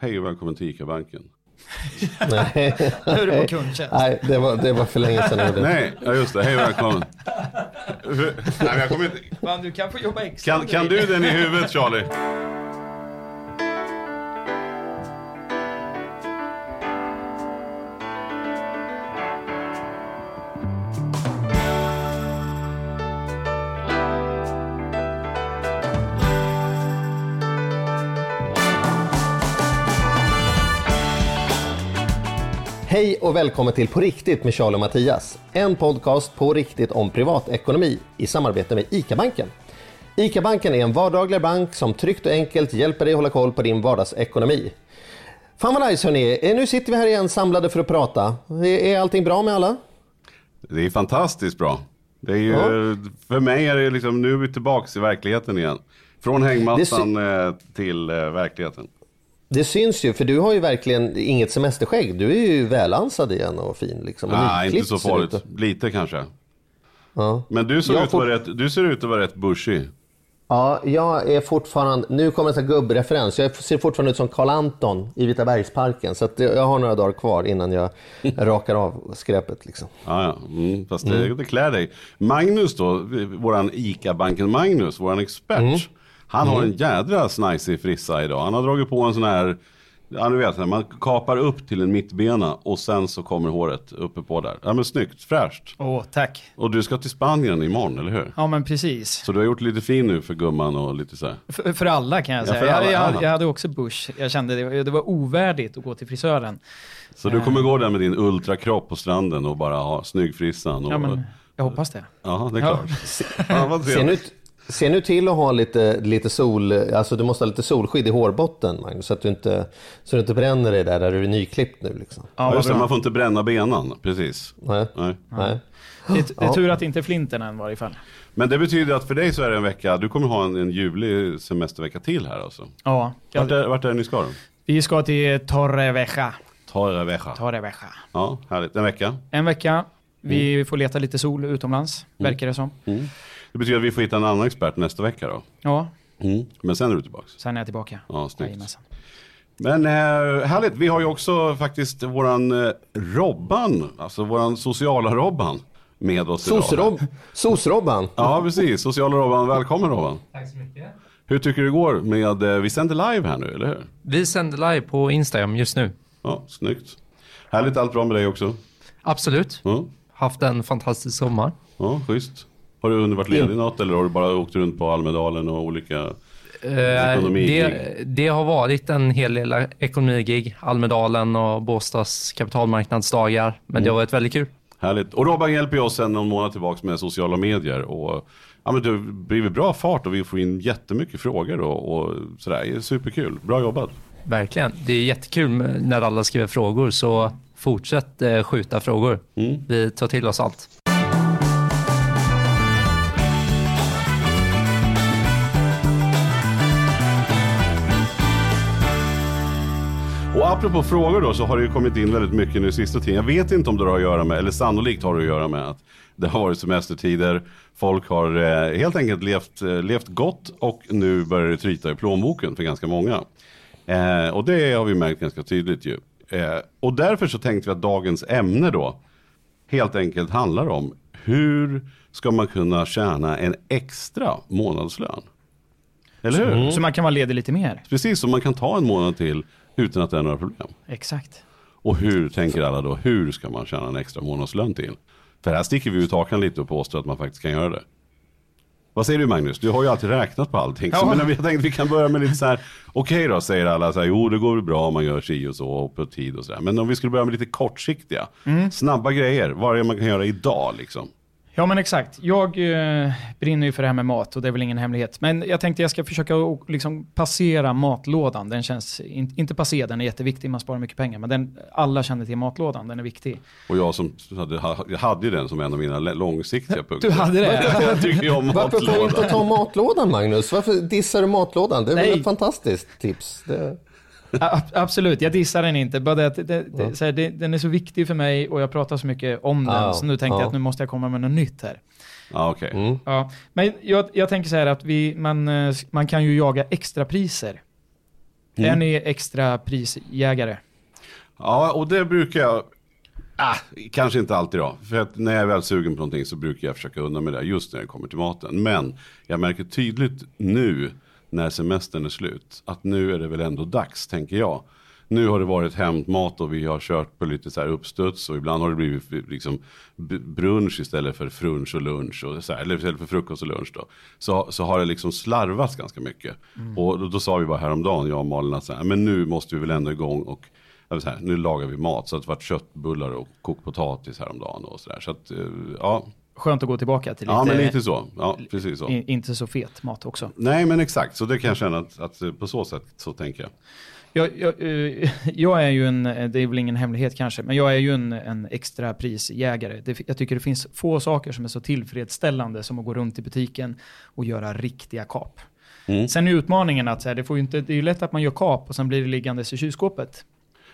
Hej och välkommen till ICA-banken. Nej. Nu är du på kundtjänst. Nej, det var, det var för länge sedan det. Nej, ja just det. Hej och välkommen. Nej, jag kommer inte... Fan, du kan få jobba extra. Kan, kan du den i huvudet Charlie? Och välkommen till På riktigt med Charlie och Mattias. En podcast på riktigt om privatekonomi i samarbete med ICA-banken. ICA-banken är en vardaglig bank som tryggt och enkelt hjälper dig hålla koll på din vardagsekonomi. Fan vad nice hörni, Eh, nu sitter vi här igen samlade för att prata. Är allting bra med alla? Det är fantastiskt bra. Det är ju, Ja. För mig är det liksom, nu är vi tillbaks i verkligheten igen. Från hängmattan eh, till eh, verkligheten. Det syns ju, för du har ju verkligen inget semesterskägg. Du är ju välansad igen och fin. Liksom. Och Nej, inte så farligt. Lite kanske. Ja. Men du ser, Jag ut får- rätt, du ser ut att vara rätt bushig. Ja, jag är fortfarande, nu kommer en gubbreferens. Jag ser fortfarande ut som Karl Anton i Vita bergsparken. Så jag har några dagar kvar innan jag rakar av skräpet. Liksom. Ja, ja. Mm, fast det, det klär dig. Magnus då, våran ICA-banken Magnus, våran expert. Mm. Han har en jädra snajsig frissa idag. Han har dragit på en sån här, ja du vet, man kapar upp till en mittbena och sen så kommer håret uppe på där. Ja men snyggt, fräscht. Åh, tack. Och du ska till Spanien imorgon, eller hur? Ja, men precis. Så du har gjort lite fin nu för gumman och lite så här. För, för alla kan jag Ja, säga. för alla, jag, ja. jag, jag hade också bush. Jag kände det, det var ovärdigt att gå till frisören. Så du kommer gå där med din ultrakropp på stranden och bara ha snygg frissan. Och, Ja, men jag hoppas det. Ja, det är Ja. klart. Ja, vad Se nu, trevligt. Se nu till att ha lite, lite sol, alltså du måste ha lite solskydd i hårbotten Magnus, så att du inte, så du inte bränner dig där, där du är nyklippt nu. Liksom. Ja, just det, man får inte bränna benen, precis. Nej, Nej. nej. Det, är- det är tur att det inte är flinten än i varje fall. Men det betyder att för dig så är det en vecka, du kommer ha en, en ljuvlig semestervecka till här alltså. Ja, Vart är, vart är det ni ska då? vi ska till Torrevieja. Torrevieja. Torrevieja. Ja, härligt. En vecka. En vecka. Vi får leta lite sol utomlands, verkar det som. Det betyder att vi får hitta en annan expert nästa vecka då. Ja, Men sen är du tillbaks. sen är jag tillbaka. Ja, snyggt. Men eh, härligt, vi har ju också faktiskt våran eh, Robban, alltså våran sociala Robban med oss idag. Sos-Rob, Sos-Robban. Ja, precis. Sociala Robban. Välkommen Robban. Tack så mycket. Hur tycker du det går med, eh, vi sänder live här nu, eller hur? Vi sänder live på Instagram just nu. Ja, snyggt. Härligt, allt bra med dig också? Absolut. Ja, Haft en fantastisk sommar. ja schysst. Har du under varit ledig något eller har du bara åkt runt på Almedalen och olika... Eh, det, det har varit en hel del ekonomigig, Almedalen och Båstads kapitalmarknadsdagar. Men det har varit väldigt kul. Härligt. Och Robban hjälper oss sen någon månad tillbaka med sociala medier. Och, ja, men det blir bra fart och vi får in jättemycket frågor och, och sådär. Det är superkul. Bra jobbat. Verkligen. Det är jättekul när alla skriver frågor, så fortsätt eh, skjuta frågor. Vi tar till oss allt. Apropå frågor då så har det ju kommit in väldigt mycket nu sista tiden. Jag vet inte om det har att göra med, eller sannolikt har det att göra med att det har varit semestertider. Folk har eh, helt enkelt levt, eh, levt gott och nu börjar det tryta i plånboken för ganska många. Eh, och det har vi märkt ganska tydligt ju. Eh, och därför så tänkte vi att dagens ämne då helt enkelt handlar om hur ska man kunna tjäna en extra månadslön? Eller hur? Så man kan vara ledig lite mer. Precis som man kan ta en månad till utan att det är några problem. Exakt. Och hur tänker alla då, hur ska man tjäna en extra månadslön till? För här sticker vi ut hakan lite och påstår att man faktiskt kan göra det. Vad säger du Magnus? Du har ju alltid räknat på allting. Så, Ja. men jag tänkte att vi kan börja med lite så här, okej då säger alla så här, jo det går bra om man gör si och så och på tid och så där. Men om vi skulle börja med lite kortsiktiga, Mm. snabba grejer, vad är det man kan göra idag liksom? Ja men exakt. Jag eh, brinner ju för det här med mat och det är väl ingen hemlighet. Men jag tänkte jag ska försöka liksom passera matlådan. Den känns, in, inte passera, den är jätteviktig, man sparar mycket pengar. Men den, alla känner till matlådan, den är viktig. Och jag som hade, jag hade ju den som en av mina långsiktiga punkter. Du hade det? jag tycker ju om Varför får du inte ta matlådan Magnus? Varför dissar du matlådan? Det är väl Nej. ett fantastiskt tips. Det... Absolut, jag dissar den inte. Bara det, att det, det, så här, det, den är så viktig för mig och jag pratar så mycket om den. Så nu tänkte ja. jag att nu måste jag komma med något nytt här. Ja, okej. Mm. Ja, men jag, jag tänker så här att vi, man, eh, man kan ju jaga extrapriser. Är ni extra prisjägare? Ja, och det brukar jag, ah, kanske inte alltid då. För att när jag är väl sugen på någonting så brukar jag försöka undan med det just när det kommer till maten. Men jag märker tydligt nu när semestern är slut att nu är det väl ändå dags, tänker jag. Nu har det varit hämtmat och vi har kört på lite så här uppstuds och ibland har det blivit liksom brunch istället för frunch och lunch. Och så här, eller istället för frukost och lunch då. Så, så har det liksom slarvats ganska mycket. Och då, då sa vi bara häromdagen, jag och Malin, att så här, men nu måste vi väl ändå igång och här, nu lagar vi mat. Så att det var köttbullar och kokt potatis häromdagen och sådär. Så att, eh, ja, Skönt att gå tillbaka till lite, ja men lite så. Ja, precis så. inte så fet mat också. Nej men exakt, så det kan jag känna att, att eh, på så sätt så tänker jag. Jag, jag, eh, jag är ju en, det är väl ingen hemlighet kanske, men jag är ju en, en extra prisjägare. Det, jag tycker det finns få saker som är så tillfredsställande som att gå runt i butiken och göra riktiga kap. Mm. Sen är utmaningen att här, det, får inte, det är ju lätt att man gör kap och sen blir det liggandes i kylskåpet.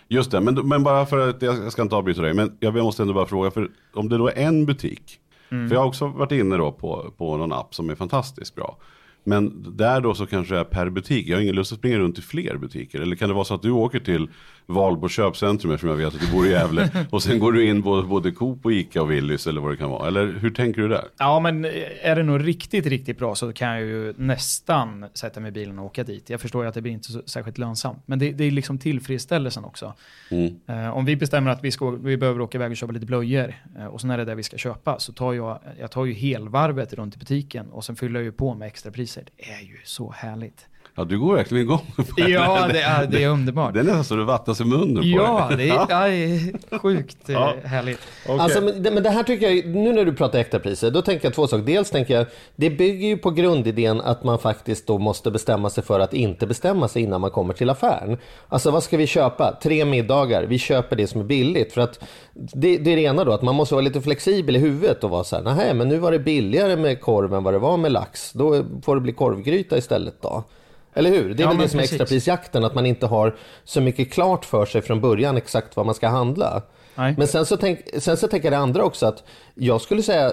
Just det, men, men bara för att jag ska inte avbryta dig, men jag måste ändå bara fråga, för om det då är en butik, Mm. för jag har också varit inne då på, på någon app som är fantastiskt bra. Men där då så kanske är per butik, jag har ingen lust att springa runt i fler butiker. Eller kan det vara så att du åker till Valbo köpcentrum eftersom jag vet att du bor i Gävle. och sen går du in på både Coop och Ica och Willys eller vad det kan vara. Eller hur tänker du där? Ja, men eh, är det nog riktigt, riktigt bra så kan jag ju nästan sätta mig i bilen och åka dit. Jag förstår ju att det blir inte så särskilt lönsamt, men det, det är liksom tillfredsställelsen också. Mm. Eh, om vi bestämmer att vi, ska, vi behöver åka iväg och köpa lite blöjor eh, och sen är det det vi ska köpa så tar jag, jag tar ju helvarvet runt i butiken och sen fyller jag ju på med extra priser. Det är ju så härligt. Ja, du går verkligen igång på. Ja, det är, det är underbart. Det är nästan så du vattnas i munnen på Ja, det. ja, det är sjukt eh, Ja. härligt. Alltså, men, det, men det här tycker jag, nu när du pratar extrapriser, då tänker jag två saker. Dels tänker jag, det bygger ju på grundidén att man faktiskt då måste bestämma sig för att inte bestämma sig innan man kommer till affären. Alltså vad ska vi köpa? Tre middagar, vi köper det som är billigt. För att det, det är det ena då, att man måste vara lite flexibel i huvudet och vara så här, nej men nu var det billigare med korv än vad det var med lax. Då får det bli korvgryta istället då. Eller hur? Det är Ja, väl det som är extraprisjakten, att man inte har så mycket klart för sig från början exakt vad man ska handla. Nej. Men sen så, tänk, sen så tänker jag det andra också att jag skulle säga,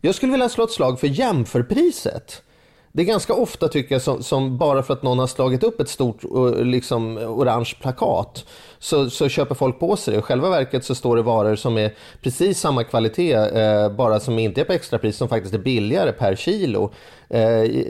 jag skulle vilja slå ett slag för jämförpriset. Det är ganska ofta tycker jag som, som bara för att någon har slagit upp ett stort eh, liksom, orange plakat så, så köper folk på sig det. I själva verket så står det varor som är precis samma kvalitet eh, bara som inte är på extrapris som faktiskt är billigare per kilo. Eh,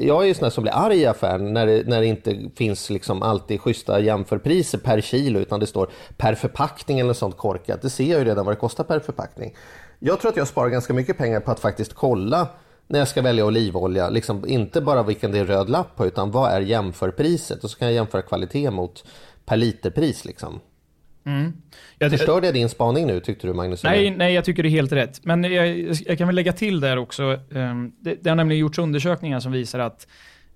jag är ju sån här som blir arg i affären när det, när det inte finns liksom alltid schyssta jämförpriser per kilo utan det står per förpackning eller något sånt korkat. Det ser jag ju redan vad det kostar per förpackning. Jag tror att jag sparar ganska mycket pengar på att faktiskt kolla när jag ska välja olivolja, liksom inte bara vilken det är röd lapp på, utan vad är jämförpriset? Och så kan jag jämföra kvalitet mot per literpris. Liksom. Jag, Förstörde jag din spaning nu, tyckte du Magnus? Nej, nej, jag tycker det är helt rätt. Men jag, jag kan väl lägga till där också. ehm, det, det har nämligen gjorts undersökningar som visar att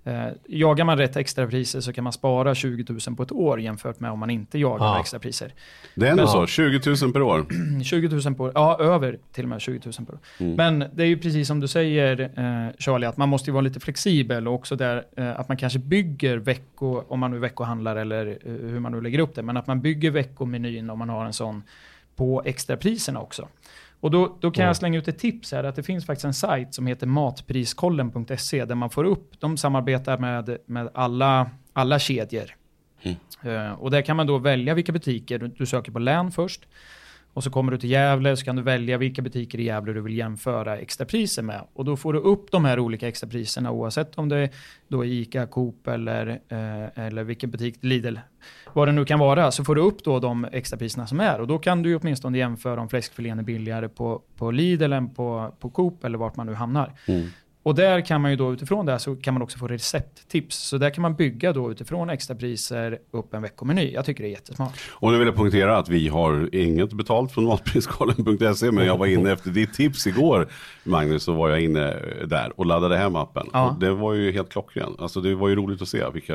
eh, jagar man rätt extrapriser så kan man spara 20 000 på ett år jämfört med om man inte jagar Ja. extrapriser. Det är ändå så, 20 000 per år. 20 000 på ja över till och med 20 000 på år. Men det är ju precis som du säger eh, Charlie, att man måste ju vara lite flexibel och också där eh, att man kanske bygger vecko, om man nu veckohandlar eller eh, hur man nu lägger upp det, men att man bygger veckomenyn om man har en sån på extrapriserna också. Och då, då kan jag slänga ut ett tips här, att det finns faktiskt en sajt som heter matpriskollen.se där man får upp, de samarbetar med, med alla, alla kedjor. Eh, och där kan man då välja vilka butiker, du, du söker på län först, och så kommer du till Gävle så kan du välja vilka butiker i Gävle du vill jämföra extrapriser med. Och då får du upp de här olika extrapriserna oavsett om det är då Ica, Coop eller, eh, eller vilken butik, Lidl, vad det nu kan vara, så får du upp då de extrapriserna som är. Och då kan du ju åtminstone jämföra om fläskfilén är billigare på, på Lidl än på, på Coop eller vart man nu hamnar. Mm. Och där kan man ju då utifrån det här så kan man också få recepttips. Så där kan man bygga då utifrån extrapriser upp en veckomeny. Jag tycker det är jättesmart. Och nu vill jag poängtera att vi har inget betalt från matpriskollen.se men jag var inne efter ditt tips igår Magnus så var jag inne där och laddade hem appen. Ja. Det var ju helt klockren. Alltså det var ju roligt att se vilka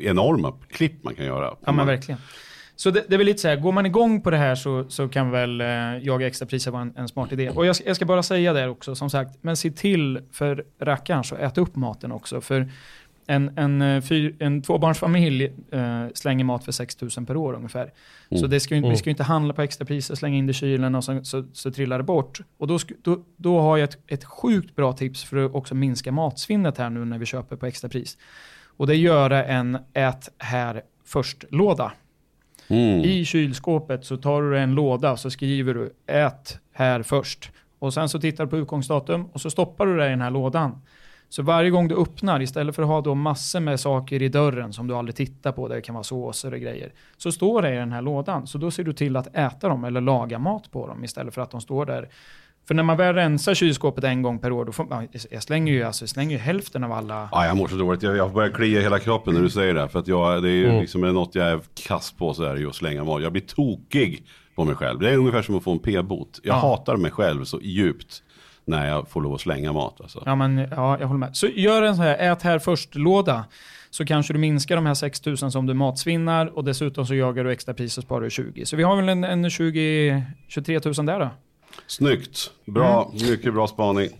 enorma klipp man kan göra. Ja men verkligen. Så det, det är väl lite så här, går man igång på det här så, så kan väl eh, jaga extrapriser vara en, en smart idé. Och jag, ska- jag ska bara säga där också, som sagt, men se till för rackarn så ät upp maten också. För en, en, eh, fyr, en tvåbarnsfamilj eh, slänger mat för 6 000 per år ungefär. Så det ska, vi ska ju inte handla på extrapriser, slänga in det i kylen och så, så, så trillar det bort. Och då, då, då har jag ett, ett sjukt bra tips för att också minska matsvinnet här nu när vi köper på extrapris. Och det gör en ät här först-låda. Mm. I kylskåpet så tar du en låda så skriver du ät här först. Och sen så tittar du på utgångsdatum och så stoppar du det i den här lådan. Så varje gång du öppnar, istället för att ha då massor med saker i dörren som du aldrig tittar på, där det kan vara såser och grejer, så står det i den här lådan. Så då ser du till att äta dem eller laga mat på dem istället för att de står där. För när man väl rensar kylskåpet en gång per år, då får man, jag slänger ju, alltså, jag slänger ju hälften av alla... Ja, jag mår så dåligt. Jag, jag börjar klia hela kroppen när du säger det. För att jag, det är ju Mm. liksom något jag är kass på så är det ju att slänga mat. Jag blir tokig på mig själv. Det är ungefär som att få en p-bot. Jag Ja. hatar mig själv så djupt när jag får lov att slänga mat. Alltså. Ja, men ja, jag håller med. Så gör en sån här ät här först-låda. Så kanske du minskar de här 6000 som du matsvinnar och dessutom så jagar du extra pris och sparar du 20. Så vi har väl en, en 20, 23 000 där då. Snyggt. Bra, mycket bra spaning.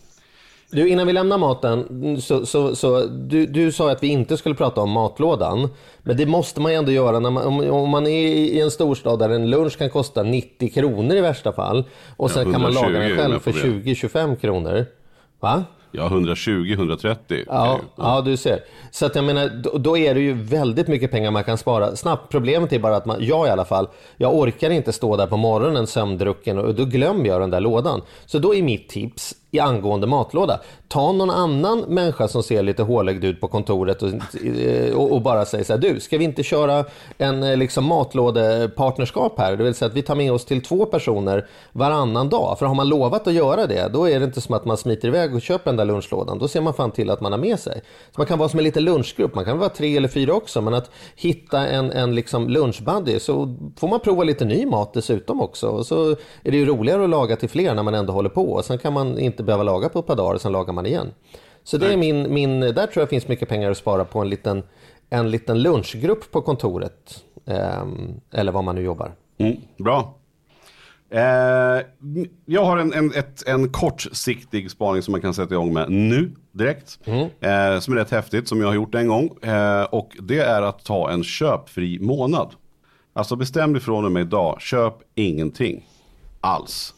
Du, innan vi lämnar maten, så, så, så, du, du sa att vi inte skulle prata om matlådan. Men det måste man ju ändå göra när man, om, om man är i en storstad där en lunch kan kosta 90 kronor i värsta fall. Och sen Ja, kan man laga 120 den själv för på det. 20-25 kronor. Va? Ja, 120-130. Ja, ja, du ser. Så att jag menar, då, då är det ju väldigt mycket pengar man kan spara snabbt. Problemet är bara att man, jag i alla fall, jag orkar inte stå där på morgonen sömndrucken och då glömmer jag den där lådan. Så då är mitt tips i angående matlåda, ta någon annan människa som ser lite hålögd ut på kontoret och, och, och bara säga så här, du, ska vi inte köra en eh, liksom matlådepartnerskap här? Det vill säga att vi tar med oss till två personer varannan dag. För har man lovat att göra det, då är det inte som att man smiter iväg och köper den där lunchlådan. Då ser man fan till att man har med sig. Så man kan vara som en liten lunchgrupp, man kan vara tre eller fyra också, men att hitta en, en liksom lunchbuddy så får man prova lite ny mat dessutom också. Och så är det ju roligare att laga till fler när man ändå håller på. Och sen kan man inte behöva laga på ett par dagar och sen lagar man igen. Så det är min, min, där tror jag finns mycket pengar att spara på en liten, en liten lunchgrupp på kontoret. Ehm, eller var man nu jobbar. Mm, bra. Eh, jag har en, en, ett, en kortsiktig spaning som man kan sätta igång med nu direkt. Eh, som är rätt häftigt, som jag har gjort en gång. Eh, och det är att ta en köpfri månad. Alltså bestäm dig från och med idag, köp ingenting alls.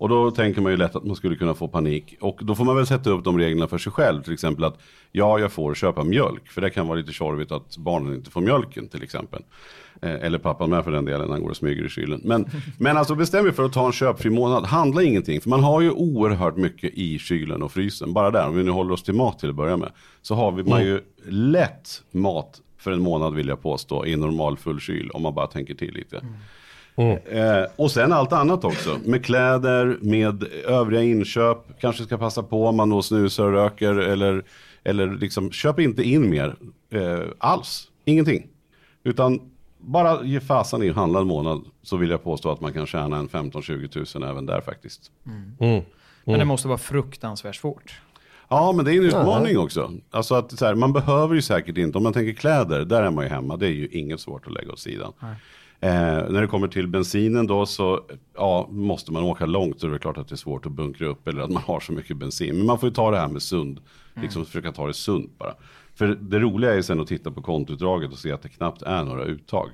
Och då tänker man ju lätt att man skulle kunna få panik. Och då får man väl sätta upp de reglerna för sig själv. Till exempel att ja, jag får köpa mjölk. För det kan vara lite tjorvigt att barnen inte får mjölken till exempel. Eh, eller pappan med för den delen, han går och smyger i kylen. Men, men alltså bestäm er för att ta en köpfri månad. Handla ingenting. För man har ju oerhört mycket i kylen och frysen. Bara där, om vi nu håller oss till mat till att börja med. Så har vi man ju lätt mat för en månad vill jag påstå. I normal full kyl. Om man bara tänker till lite. Eh, och sen allt annat också. Med kläder, med övriga inköp. Kanske ska passa på om man då snusar och röker. Eller, eller liksom, köp inte in mer eh, alls. Ingenting. Utan bara ge fasen i att handla en månad. Så vill jag påstå att man kan tjäna en 15-20 tusen även där faktiskt. Men det måste vara fruktansvärt svårt. Ja, men det är en utmaning också. Alltså att så här, man behöver ju säkert inte, om man tänker kläder, där är man ju hemma. Det är ju inget svårt att lägga åt sidan. Eh, när det kommer till bensinen då så, ja, måste man åka långt så är det klart att det är svårt att bunkra upp eller att man har så mycket bensin. Men man får ju ta det här med sund, liksom försöka ta det sunt bara. För det roliga är ju sen att titta på kontoutdraget och se att det knappt är några uttag.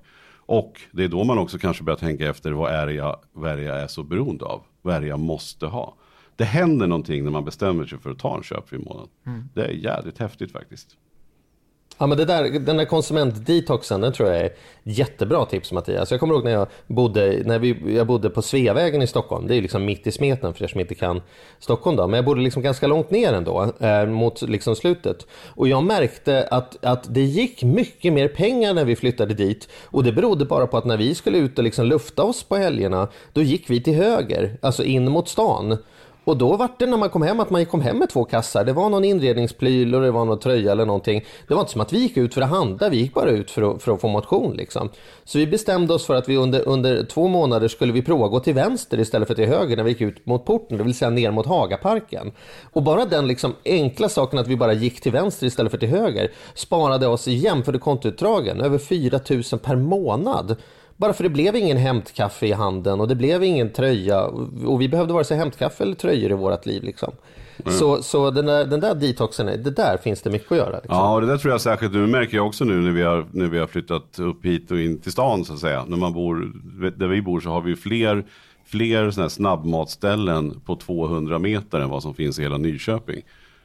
Och det är då man också kanske börjar tänka efter, vad är det jag, vad är, jag är så beroende av? Vad är det jag måste ha? Det händer någonting när man bestämmer sig för att ta en köpfri månad. Det är jävligt häftigt faktiskt. Ja, men det där, den där konsumentdetoxen, den tror jag är jättebra tips Mattias. Jag kommer ihåg när jag bodde, när vi, jag bodde på Sveavägen i Stockholm. Det är ju liksom mitt i smeten för er som inte kan Stockholm då. Men jag bodde liksom ganska långt ner ändå, eh, mot liksom slutet. Och jag märkte att, att det gick mycket mer pengar när vi flyttade dit. Och det berodde bara på att när vi skulle ut och liksom lufta oss på helgerna, då gick vi till höger, alltså in mot stan. Och då var det när man kom hem att man kom hem med två kassar. Det var någon inredningspryl och det var någon tröja eller någonting. Det var inte som att vi gick ut för att handla, vi gick bara ut för att, för att få motion. Liksom. Så vi bestämde oss för att vi under, under två månader skulle vi prova att gå till vänster istället för till höger när vi gick ut mot porten, det vill säga ner mot Hagaparken. Och bara den liksom enkla saken att vi bara gick till vänster istället för till höger sparade oss igen för kontoutdragen över 4 000 per månad. Bara för det blev ingen hämtkaffe i handen och det blev ingen tröja och vi behövde vare sig hämtkaffe eller tröjor i vårt liv. Liksom. Så, så den, där, den där detoxen, det där finns det mycket att göra. Liksom. Ja, och det där tror jag särskilt, nu märker jag också nu när vi, har, när vi har flyttat upp hit och in till stan så att säga. När man bor, där vi bor så har vi fler, fler såna här snabbmatställen på 200 meter än vad som finns i hela Nyköping.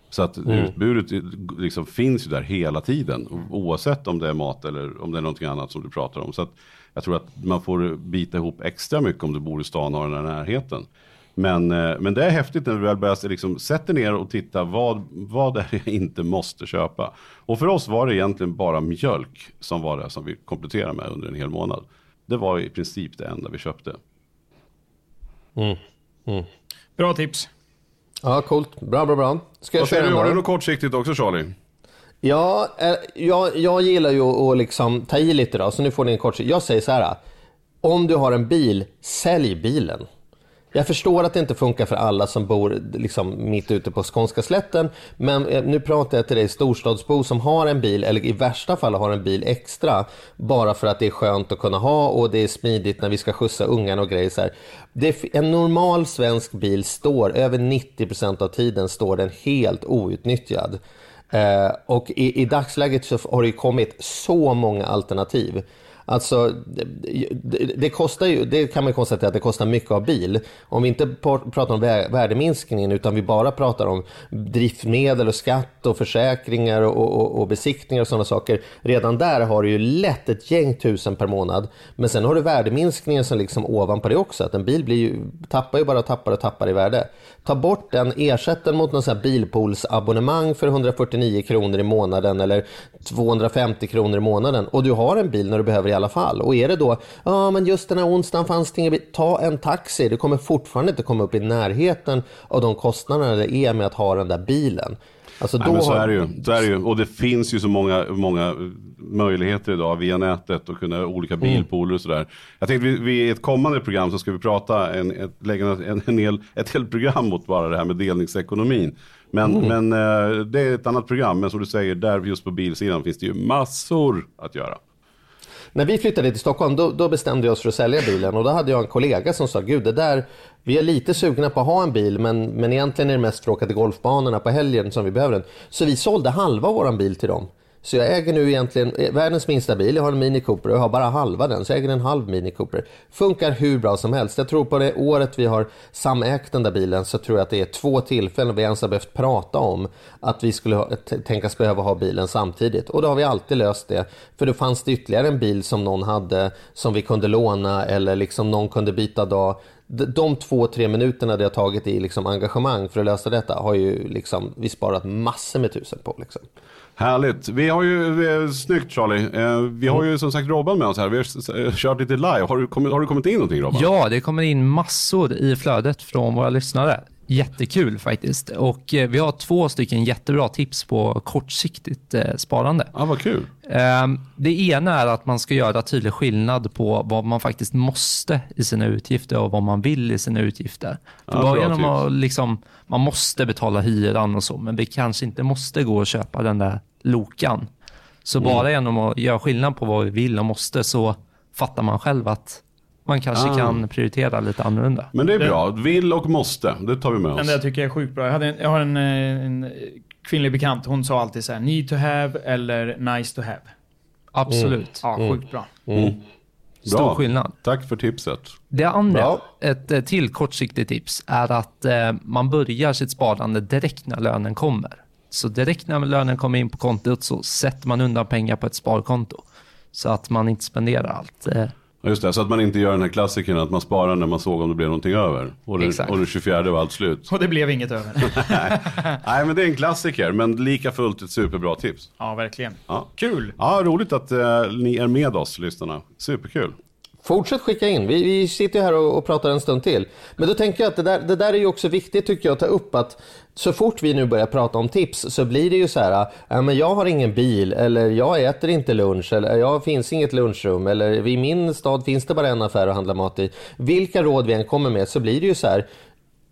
Så att utbudet liksom finns ju där hela tiden. Oavsett om det är mat eller om det är någonting annat som du pratar om. Så att jag tror att man får bita ihop extra mycket om du bor i stan och har den här närheten. Men, eh, men det är häftigt när du väl börjar liksom, sätta ner och titta vad, vad är det jag inte måste köpa. Och för oss var det egentligen bara mjölk som var det som vi kompletterade med under en hel månad. Det var i princip det enda vi köpte. Bra tips. Ja, coolt. Bra, bra, bra. Ska jag Vad säger köra du, har du något kortsiktigt också Charlie? Ja, eh, jag, jag gillar ju att liksom ta i lite då, så nu får ni en kort... Jag säger så här. Om du har en bil, sälj bilen. Jag förstår att det inte funkar för alla som bor liksom mitt ute på skånska slätten. Men eh, nu pratar jag till dig storstadsbo som har en bil, eller i värsta fall har en bil extra. Bara för att det är skönt att kunna ha och det är smidigt när vi ska skjutsa ungarna och grejer. Så här. Det, en normal svensk bil står, över 90% av tiden står den helt outnyttjad. Eh, och i, i dagsläget så har det ju kommit så många alternativ. Alltså, det, det, kostar ju, det kan man konstatera att det kostar mycket av bil. Om vi inte pratar om värdeminskningen utan vi bara pratar om driftmedel och skatt och försäkringar och, och, och besiktningar och sådana saker. Redan där har du ju lätt ett gäng tusen per månad. Men sen har du värdeminskningen som liksom ovanpå det också. Att en bil blir ju, tappar ju bara tappar och tappar i värde. Ta bort den, ersätt den mot någon sån här bilpoolsabonnemang för 149 kronor i månaden eller 250 kronor i månaden och du har en bil när du behöver i alla fall. Och är det då, ja men just den här onsdagen fanns det ingen bil, ta en taxi. Du kommer fortfarande inte komma upp i närheten av de kostnaderna det är med att ha den där bilen. Alltså Nej, men så har- är, det ju. så är det ju. Och det finns ju så många, många möjligheter idag via nätet och kunna olika bilpooler och sådär. Jag tänkte vi, vi i ett kommande program så ska vi prata, en, ett, lägga en, en hel, ett helt program mot bara det här med delningsekonomin. Men, men eh, det är ett annat program, men som du säger, där just på bilsidan finns det ju massor att göra. När vi flyttade till Stockholm då, då bestämde vi oss för att sälja bilen och då hade jag en kollega som sa Gud det där, vi är lite sugna på att ha en bil men, men egentligen är det mest för att åka till golfbanorna på helgen som vi behöver den. Så vi sålde halva våran bil till dem. Så jag äger nu egentligen eh, världens minsta bil, jag har en Mini Cooper och jag har bara halva den, så jag äger en halv Mini Cooper. Funkar hur bra som helst. Jag tror på det året vi har samägt den där bilen så tror jag att det är två tillfällen vi ens har behövt prata om att vi skulle ha, tänkas behöva ha bilen samtidigt. Och då har vi alltid löst det. För då fanns det ytterligare en bil som någon hade som vi kunde låna eller liksom någon kunde byta dag. De, de två, tre minuterna det har tagit i liksom engagemang för att lösa detta har ju liksom vi sparat massor med tusen på. Liksom. Härligt. Vi har ju, snyggt Charlie. Eh, vi har ju som sagt Robban med oss här. Vi har kört lite live. Har du kommit, har du kommit in någonting Robban? Ja, det kommer in massor i flödet från våra lyssnare. Jättekul faktiskt. Och eh, vi har två stycken jättebra tips på kortsiktigt eh, sparande. Ja, vad kul. Ehm, Det ena är att man ska göra tydlig skillnad på vad man faktiskt måste i sina utgifter och vad man vill i sina utgifter. Ja, För bara genom tips. att liksom, man måste betala hyran och så, men vi kanske inte måste gå och köpa den där lokan. Så Mm. bara genom att göra skillnad på vad vi vill och måste så fattar man själv att man kanske Ah. kan prioritera lite annorlunda. Men det är bra. Vill och måste. Det tar vi med Men oss. det jag tycker jag är sjukt bra. Jag, hade en, jag har en, eh, en kvinnlig bekant, hon sa alltid så här: need to have eller nice to have. Absolut. Ja, sjukt bra. Stor Bra. skillnad. Tack för tipset. Det andra, Bra. ett eh, till kortsiktigt tips, är att eh, man börjar sitt sparande direkt när lönen kommer. Så direkt när lönen kommer in på kontot så sätter man undan pengar på ett sparkonto. Så att man inte spenderar allt. Ja, Just det, så att man inte gör den här klassikern att man sparar när man såg om det blev någonting över. Och den, Exakt. och den 24 var allt slut. Och det blev inget över. Nej, men det är en klassiker, men lika fullt ett superbra tips. ja, verkligen. Ja, Kul! ja roligt att eh, ni är med oss, lyssnarna. Superkul. Fortsätt skicka in. Vi, vi sitter ju här och, och pratar en stund till. Men då tänker jag att det där, det där är ju också viktigt tycker jag att ta upp att så fort vi nu börjar prata om tips så blir det ju så här, äh, men jag har ingen bil eller jag äter inte lunch eller jag finns inget lunchrum eller i min stad finns det bara en affär att handla mat i. Vilka råd vi än kommer med så blir det ju så här,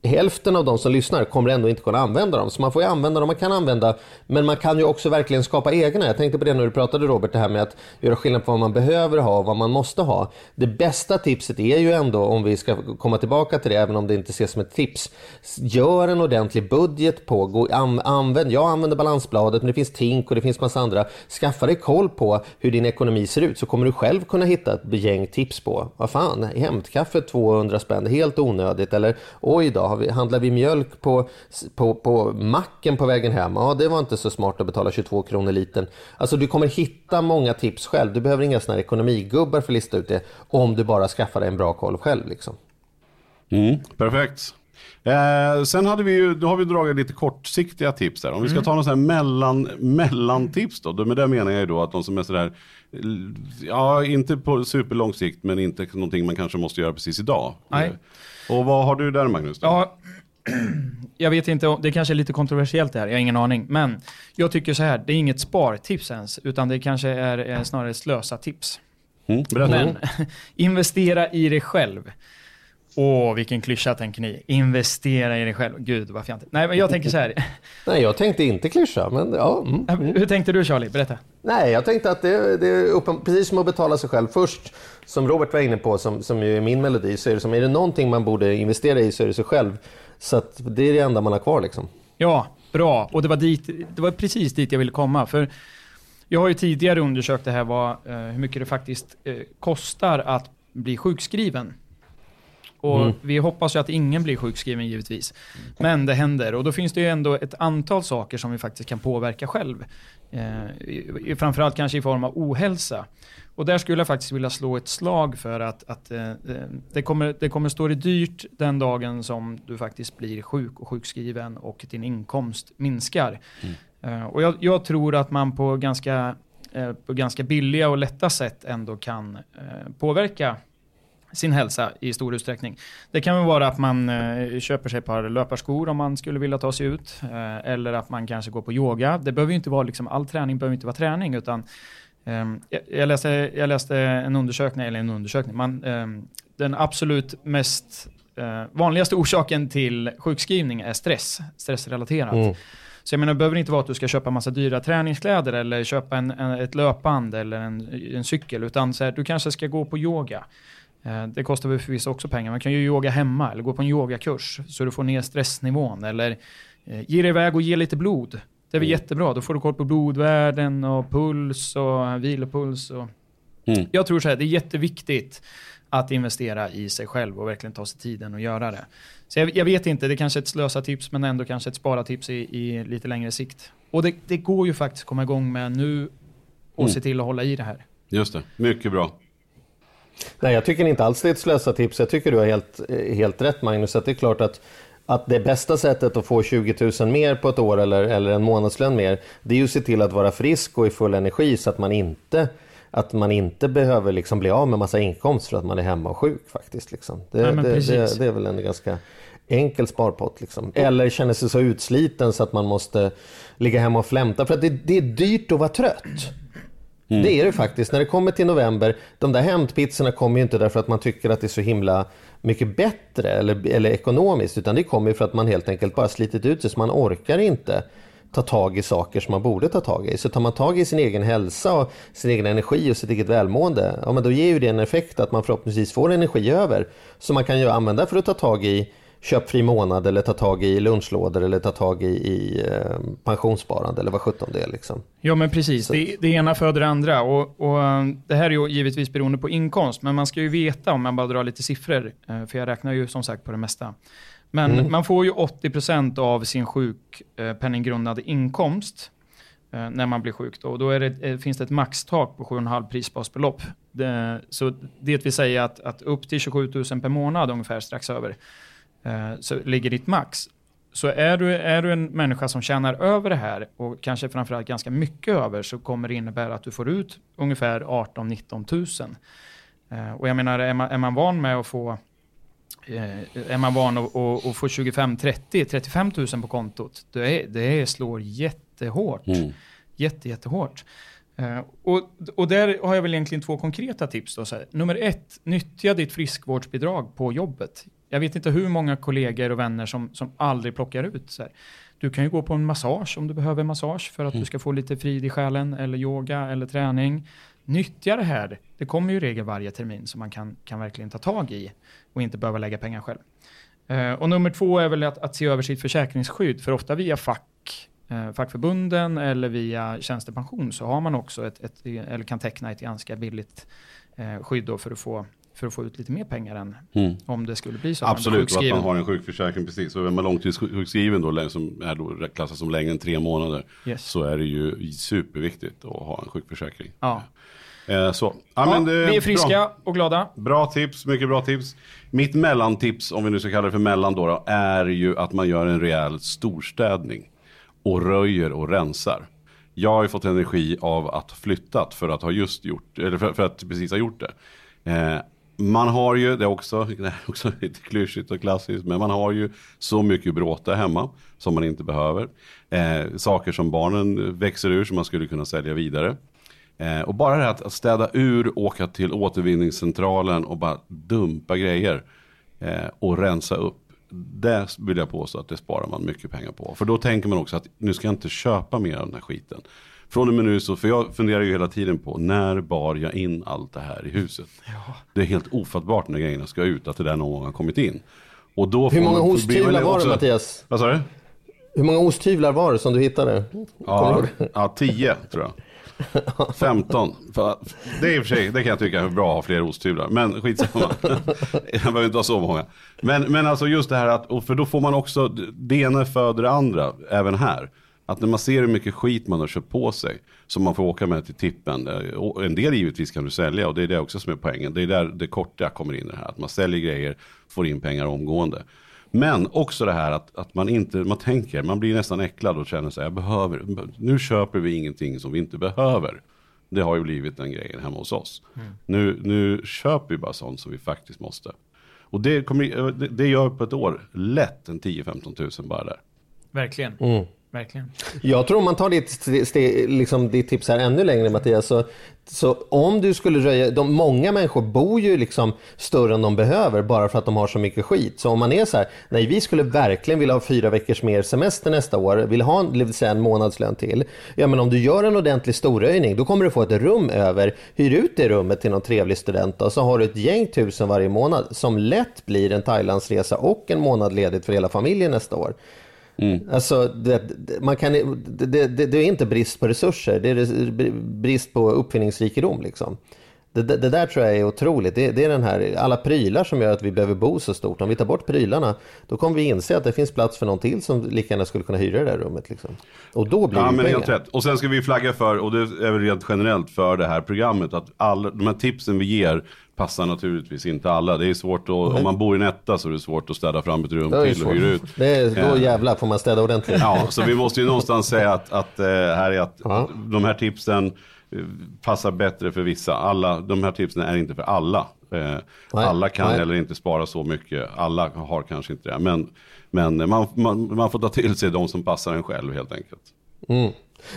hälften av de som lyssnar kommer ändå inte kunna använda dem. Så man får ju använda dem man kan använda. Men man kan ju också verkligen skapa egna. Jag tänkte på det när du pratade Robert, det här med att göra skillnad på vad man behöver ha och vad man måste ha. Det bästa tipset är ju ändå, om vi ska komma tillbaka till det, även om det inte ses som ett tips. Gör en ordentlig budget på, gå, an, använd, jag använder balansbladet, men det finns Tink och det finns massa andra. Skaffa dig koll på hur din ekonomi ser ut så kommer du själv kunna hitta ett gäng tips på. Vad fan, hämtkaffe 200 spänn, helt onödigt. Eller oj då, har vi, handlar vi mjölk på, på, på macken på vägen hem? Ja, det var inte så smart att betala 22 kronor liten. Alltså du kommer hitta många tips själv. Du behöver inga såna här ekonomigubbar för att lista ut det. Om du bara skaffar dig en bra koll själv. Liksom. Mm, perfekt. Eh, sen hade vi ju, då har vi dragit lite kortsiktiga tips där. Om vi ska ta någon sån här mellan, mellantips då. Med det menar jag ju då att de som är sådär, ja inte på superlång sikt men inte någonting man kanske måste göra precis idag. Nej. Eh, och vad har du där Magnus? Då? Ja, jag vet inte, det kanske är lite kontroversiellt det här, jag har ingen aning. Men jag tycker så här, det är inget spartips ens, utan det kanske är eh, snarare slösa tips. Mm. Men investera i dig själv. Åh, vilken klyscha tänker ni. Investera i dig själv. Gud vad fjantigt. Nej, men jag tänker så här. Nej, jag tänkte inte klyscha, men ja. Mm. Hur tänkte du Charlie? Berätta. Nej, jag tänkte att det, det är uppen, precis som att betala sig själv först, som Robert var inne på, som, som ju är min melodi, så är det som, är det någonting man borde investera i så är det sig själv. Så att det är det enda man har kvar liksom. Ja, bra. Och det var, dit, det var precis dit jag ville komma. För jag har ju tidigare undersökt det här, vad, eh, hur mycket det faktiskt eh, kostar att bli sjukskriven. Och Mm. vi hoppas ju att ingen blir sjukskriven givetvis. Men det händer och då finns det ju ändå ett antal saker som vi faktiskt kan påverka själv. Eh, framförallt kanske i form av ohälsa. Och där skulle jag faktiskt vilja slå ett slag för att, att eh, eh, det, kommer, det kommer stå dig dyrt den dagen som du faktiskt blir sjuk och sjukskriven och din inkomst minskar. Eh, och jag, jag tror att man på ganska, eh, på ganska billiga och lätta sätt ändå kan eh, påverka sin hälsa i stor utsträckning. Det kan väl vara att man eh, köper sig ett par löparskor om man skulle vilja ta sig ut. Eh, eller att man kanske går på yoga. Det behöver inte vara liksom, all träning behöver inte vara träning utan ehm, jag, jag, läste, jag läste en undersökning, eller en undersökning, man, ehm, den absolut mest eh, vanligaste orsaken till sjukskrivning är stress, stressrelaterat. Mm. Så jag menar, det behöver inte vara att du ska köpa massa dyra träningskläder eller köpa en, en, ett löpband eller en, en cykel, utan så här, du kanske ska gå på yoga. Eh, Det kostar väl förvisso också pengar. Man kan ju yoga hemma eller gå på en yogakurs så du får ner stressnivån. Eller eh, ge dig iväg och ge lite blod. Det är väl jättebra. Då får du koll på blodvärden och puls och vilopuls. Och... Mm. Jag tror så här, det är jätteviktigt att investera i sig själv och verkligen ta sig tiden och göra det. Så jag, jag vet inte, det är kanske är ett slösa tips men ändå kanske ett spara tips i, i lite längre sikt. Och det, det går ju faktiskt att komma igång med nu och Mm. se till att hålla i det här. Just det, mycket bra. Nej, jag tycker inte alls det är ett slösatips. Jag tycker du har helt, eh, helt rätt Magnus. Att det är klart att, att det bästa sättet att få 20 000 mer på ett år eller, eller en månadslön mer, det är ju att se till att vara frisk och i full energi så att man inte att man inte behöver liksom bli av med massa inkomst för att man är hemma och sjuk faktiskt. Liksom. Det, men det, det, det är väl en ganska enkel sparpott. Liksom. Eller känner sig så utsliten så att man måste ligga hemma och flämta. För att det, det är dyrt att vara trött. Mm. Det är det faktiskt. När det kommer till november, de där hämtpizzorna kommer ju inte därför att man tycker att det är så himla mycket bättre eller, eller ekonomiskt, utan det kommer ju för att man helt enkelt bara slitit ut sig så man orkar inte ta tag i saker som man borde ta tag i. Så tar man tag i sin egen hälsa och sin egen energi och sitt eget välmående, ja men då ger ju det en effekt att man förhoppningsvis får energi över som man kan ju använda för att ta tag i köpfri månad eller ta tag i lunchlådor eller ta tag i, i eh, pensionssparande eller vad sjutton det är liksom. Ja men precis, det, det ena föder det andra. Och, och eh, det här är ju givetvis beroende på inkomst, men man ska ju veta om man bara drar lite siffror, eh, för jag räknar ju som sagt på det mesta. Men Mm. man får ju 80% av sin sjukpenninggrundande inkomst när man blir sjuk. Då. Och då det, finns det ett maxtak på 7,5 prisbasbelopp. Det, så det vill säga att, att upp till 27 000 per månad, ungefär strax över, så ligger ditt max. Så är du, är du en människa som tjänar över det här och kanske framförallt ganska mycket över så kommer det innebära att du får ut ungefär 18-19 000. Eh, och jag menar, är man, är man van med att få eh, är man van att, att, att få 25, 30, 35 000 på kontot, det, är, det slår jättehårt. Mm. Jätte, jättehårt. Eh, och, och där har jag väl egentligen två konkreta tips. Då. Nummer ett, nyttja ditt friskvårdsbidrag på jobbet. Jag vet inte hur många kollegor och vänner som, som aldrig plockar ut. Så här. Du kan ju gå på en massage om du behöver massage för att du ska få lite frid i själen, eller yoga eller träning. Nyttja det här. Det kommer ju i regel varje termin som man kan, kan verkligen ta tag i och inte behöva lägga pengar själv. Eh, och nummer två är väl att, att se över sitt försäkringsskydd, för ofta via fack, eh, fackförbunden eller via tjänstepension så har man också ett, ett eller kan teckna ett ganska billigt eh, skydd då för att få för att få ut lite mer pengar än Mm. om det skulle bli så. Absolut, och att man har en sjukförsäkring precis. Så är man långtidssjukskriven då, som är då klassas som längre än tre månader, Yes. så är det ju superviktigt att ha en sjukförsäkring. Ja. Eh, så. Ja, Ja, men det vi är friska Bra. och glada. bra tips, mycket bra tips. Mitt mellantips, om vi nu ska kalla det för mellan då, då, är ju att man gör en rejäl storstädning. Och röjer och rensar. Jag har ju fått energi av att flyttat för att ha just gjort, eller för, för att precis ha gjort det. Eh, man har ju, det är också, det är också lite klyschigt och klassiskt, men man har ju så mycket bråte hemma som man inte behöver. Eh, saker som barnen växer ur som man skulle kunna sälja vidare. Eh, och bara det här att, att städa ur, åka till återvinningscentralen och bara dumpa grejer eh, och rensa upp. Det vill jag påstå att det sparar man mycket pengar på. För då tänker man också att nu ska jag inte köpa mer av den här skiten. Från och med nu så, för jag funderar ju hela tiden på när bar jag in allt det här i huset. Det är helt ofattbart när grejerna ska ut, att det där någon gång har kommit in. Och då Hur många osthyvlar var det också- Mattias? Vad sa du? Hur många osthyvlar var det som du hittade? Ja, ja 10 tror jag. 15. För, det är i och för sig, det kan jag tycka är bra att ha fler osthyvlar. Men skitsamma. jag behöver inte ha så många. Men, men alltså just det här att, och för då får man också, det ena föder det andra, även här. Att när man ser hur mycket skit man har köpt på sig, som man får åka med till tippen. eh, Och en del givetvis kan du sälja och det är det också som är poängen. Det är där det korta kommer in i det här. Att man säljer grejer, får in pengar omgående. Men också det här att, att man inte, man tänker, man blir nästan äcklad och känner sig, jag behöver, nu köper vi ingenting som vi inte behöver. Det har ju blivit den grejen hemma hos oss. Nu, nu köper vi bara sånt som vi faktiskt måste. Och det, kommer, det, det gör på ett år lätt en 10-15 tusen bara där. Verkligen. Mm. Verkligen. Jag tror om man tar ditt, liksom ditt tips här ännu längre Mattias, så, så om du skulle röja, de, många människor bor ju liksom större än de behöver bara för att de har så mycket skit. Så om man är så här, nej vi skulle verkligen vilja ha fyra veckors mer semester nästa år, vill ha en, vill säga en månadslön till. Ja men om du gör en ordentlig storröjning, då kommer du få ett rum över, hyr ut det rummet till någon trevlig student och så har du ett gäng tusen varje månad som lätt blir en Thailandsresa och en månad ledigt för hela familjen nästa år. Mm. Alltså, det, man kan, det, det, det är inte brist på resurser, det är brist på uppfinningsrikedom. Liksom. Det, det, det där tror jag är otroligt. Det, det är den här, alla prylar som gör att vi behöver bo så stort. Om vi tar bort prylarna, då kommer vi inse att det finns plats för någon till som lika gärna skulle kunna hyra det där rummet. Liksom. Och då blir Ja det men pengar. helt rätt. Och sen ska vi flagga för, och det är väl rent generellt för det här programmet, att alla, de här tipsen vi ger passar naturligtvis inte alla. Det är svårt att, om man bor i en etta så är det svårt att städa fram ett rum till och hyra ut. Det är, då Eh, jävlar får man städa ordentligt. Ja, så vi måste ju någonstans säga att, att eh, här är att Ja. de här tipsen passar bättre för vissa. Alla, de här tipsen är inte för alla. Eh, alla kan nej. heller inte spara så mycket. Alla har kanske inte det. Men, men man, man, man får ta till sig de som passar en själv helt enkelt.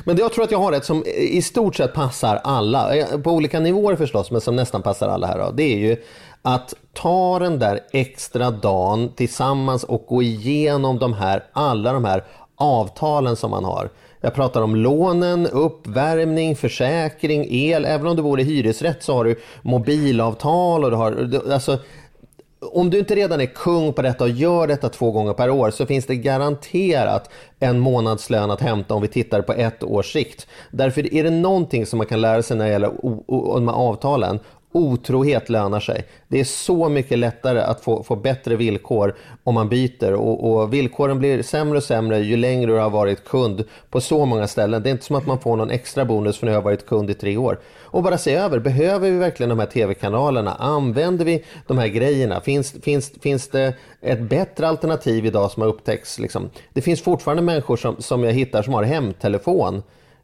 Men jag tror att jag har ett som i stort sett passar alla, eh, på olika nivåer förstås, men som nästan passar alla här. Då. Det är ju att ta den där extra dagen tillsammans och gå igenom de här, alla de här avtalen som man har. Jag pratar om lånen, uppvärmning, försäkring, el. Även om du bor i hyresrätt så har du mobilavtal och du har... Alltså, om du inte redan är kung på detta och gör detta två gånger per år så finns det garanterat en månadslön att hämta om vi tittar på ett års sikt. Därför är det någonting som man kan lära sig när det gäller de här avtalen. Otrohet lönar sig. Det är så mycket lättare att få, få bättre villkor om man byter och, och villkoren blir sämre och sämre ju längre du har varit kund på så många ställen. Det är inte som att man får någon extra bonus för att du har varit kund i tre år. Och bara se över, behöver vi verkligen de här tv-kanalerna? Använder vi de här grejerna? Finns, finns, finns det ett bättre alternativ idag som har upptäckts? Liksom? Det finns fortfarande människor som, som jag hittar som har hemtelefon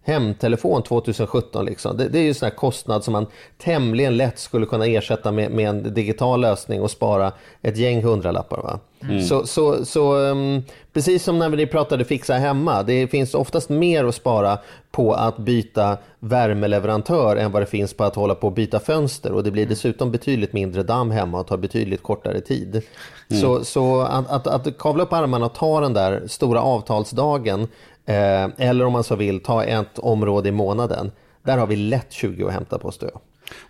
hemtelefon 2017. Liksom. Det, det är ju en sån här kostnad som man tämligen lätt skulle kunna ersätta med, med en digital lösning och spara ett gäng hundralappar. Va? Så, så, så um, precis som när vi pratade fixa hemma, det finns oftast mer att spara på att byta värmeleverantör än vad det finns på att hålla på och byta fönster och det blir dessutom betydligt mindre damm hemma och tar betydligt kortare tid. Så, så att, att, att kavla upp armarna och ta den där stora avtalsdagen Eh, eller om man så vill, ta ett område i månaden. Där har vi lätt 20 att hämta på jag.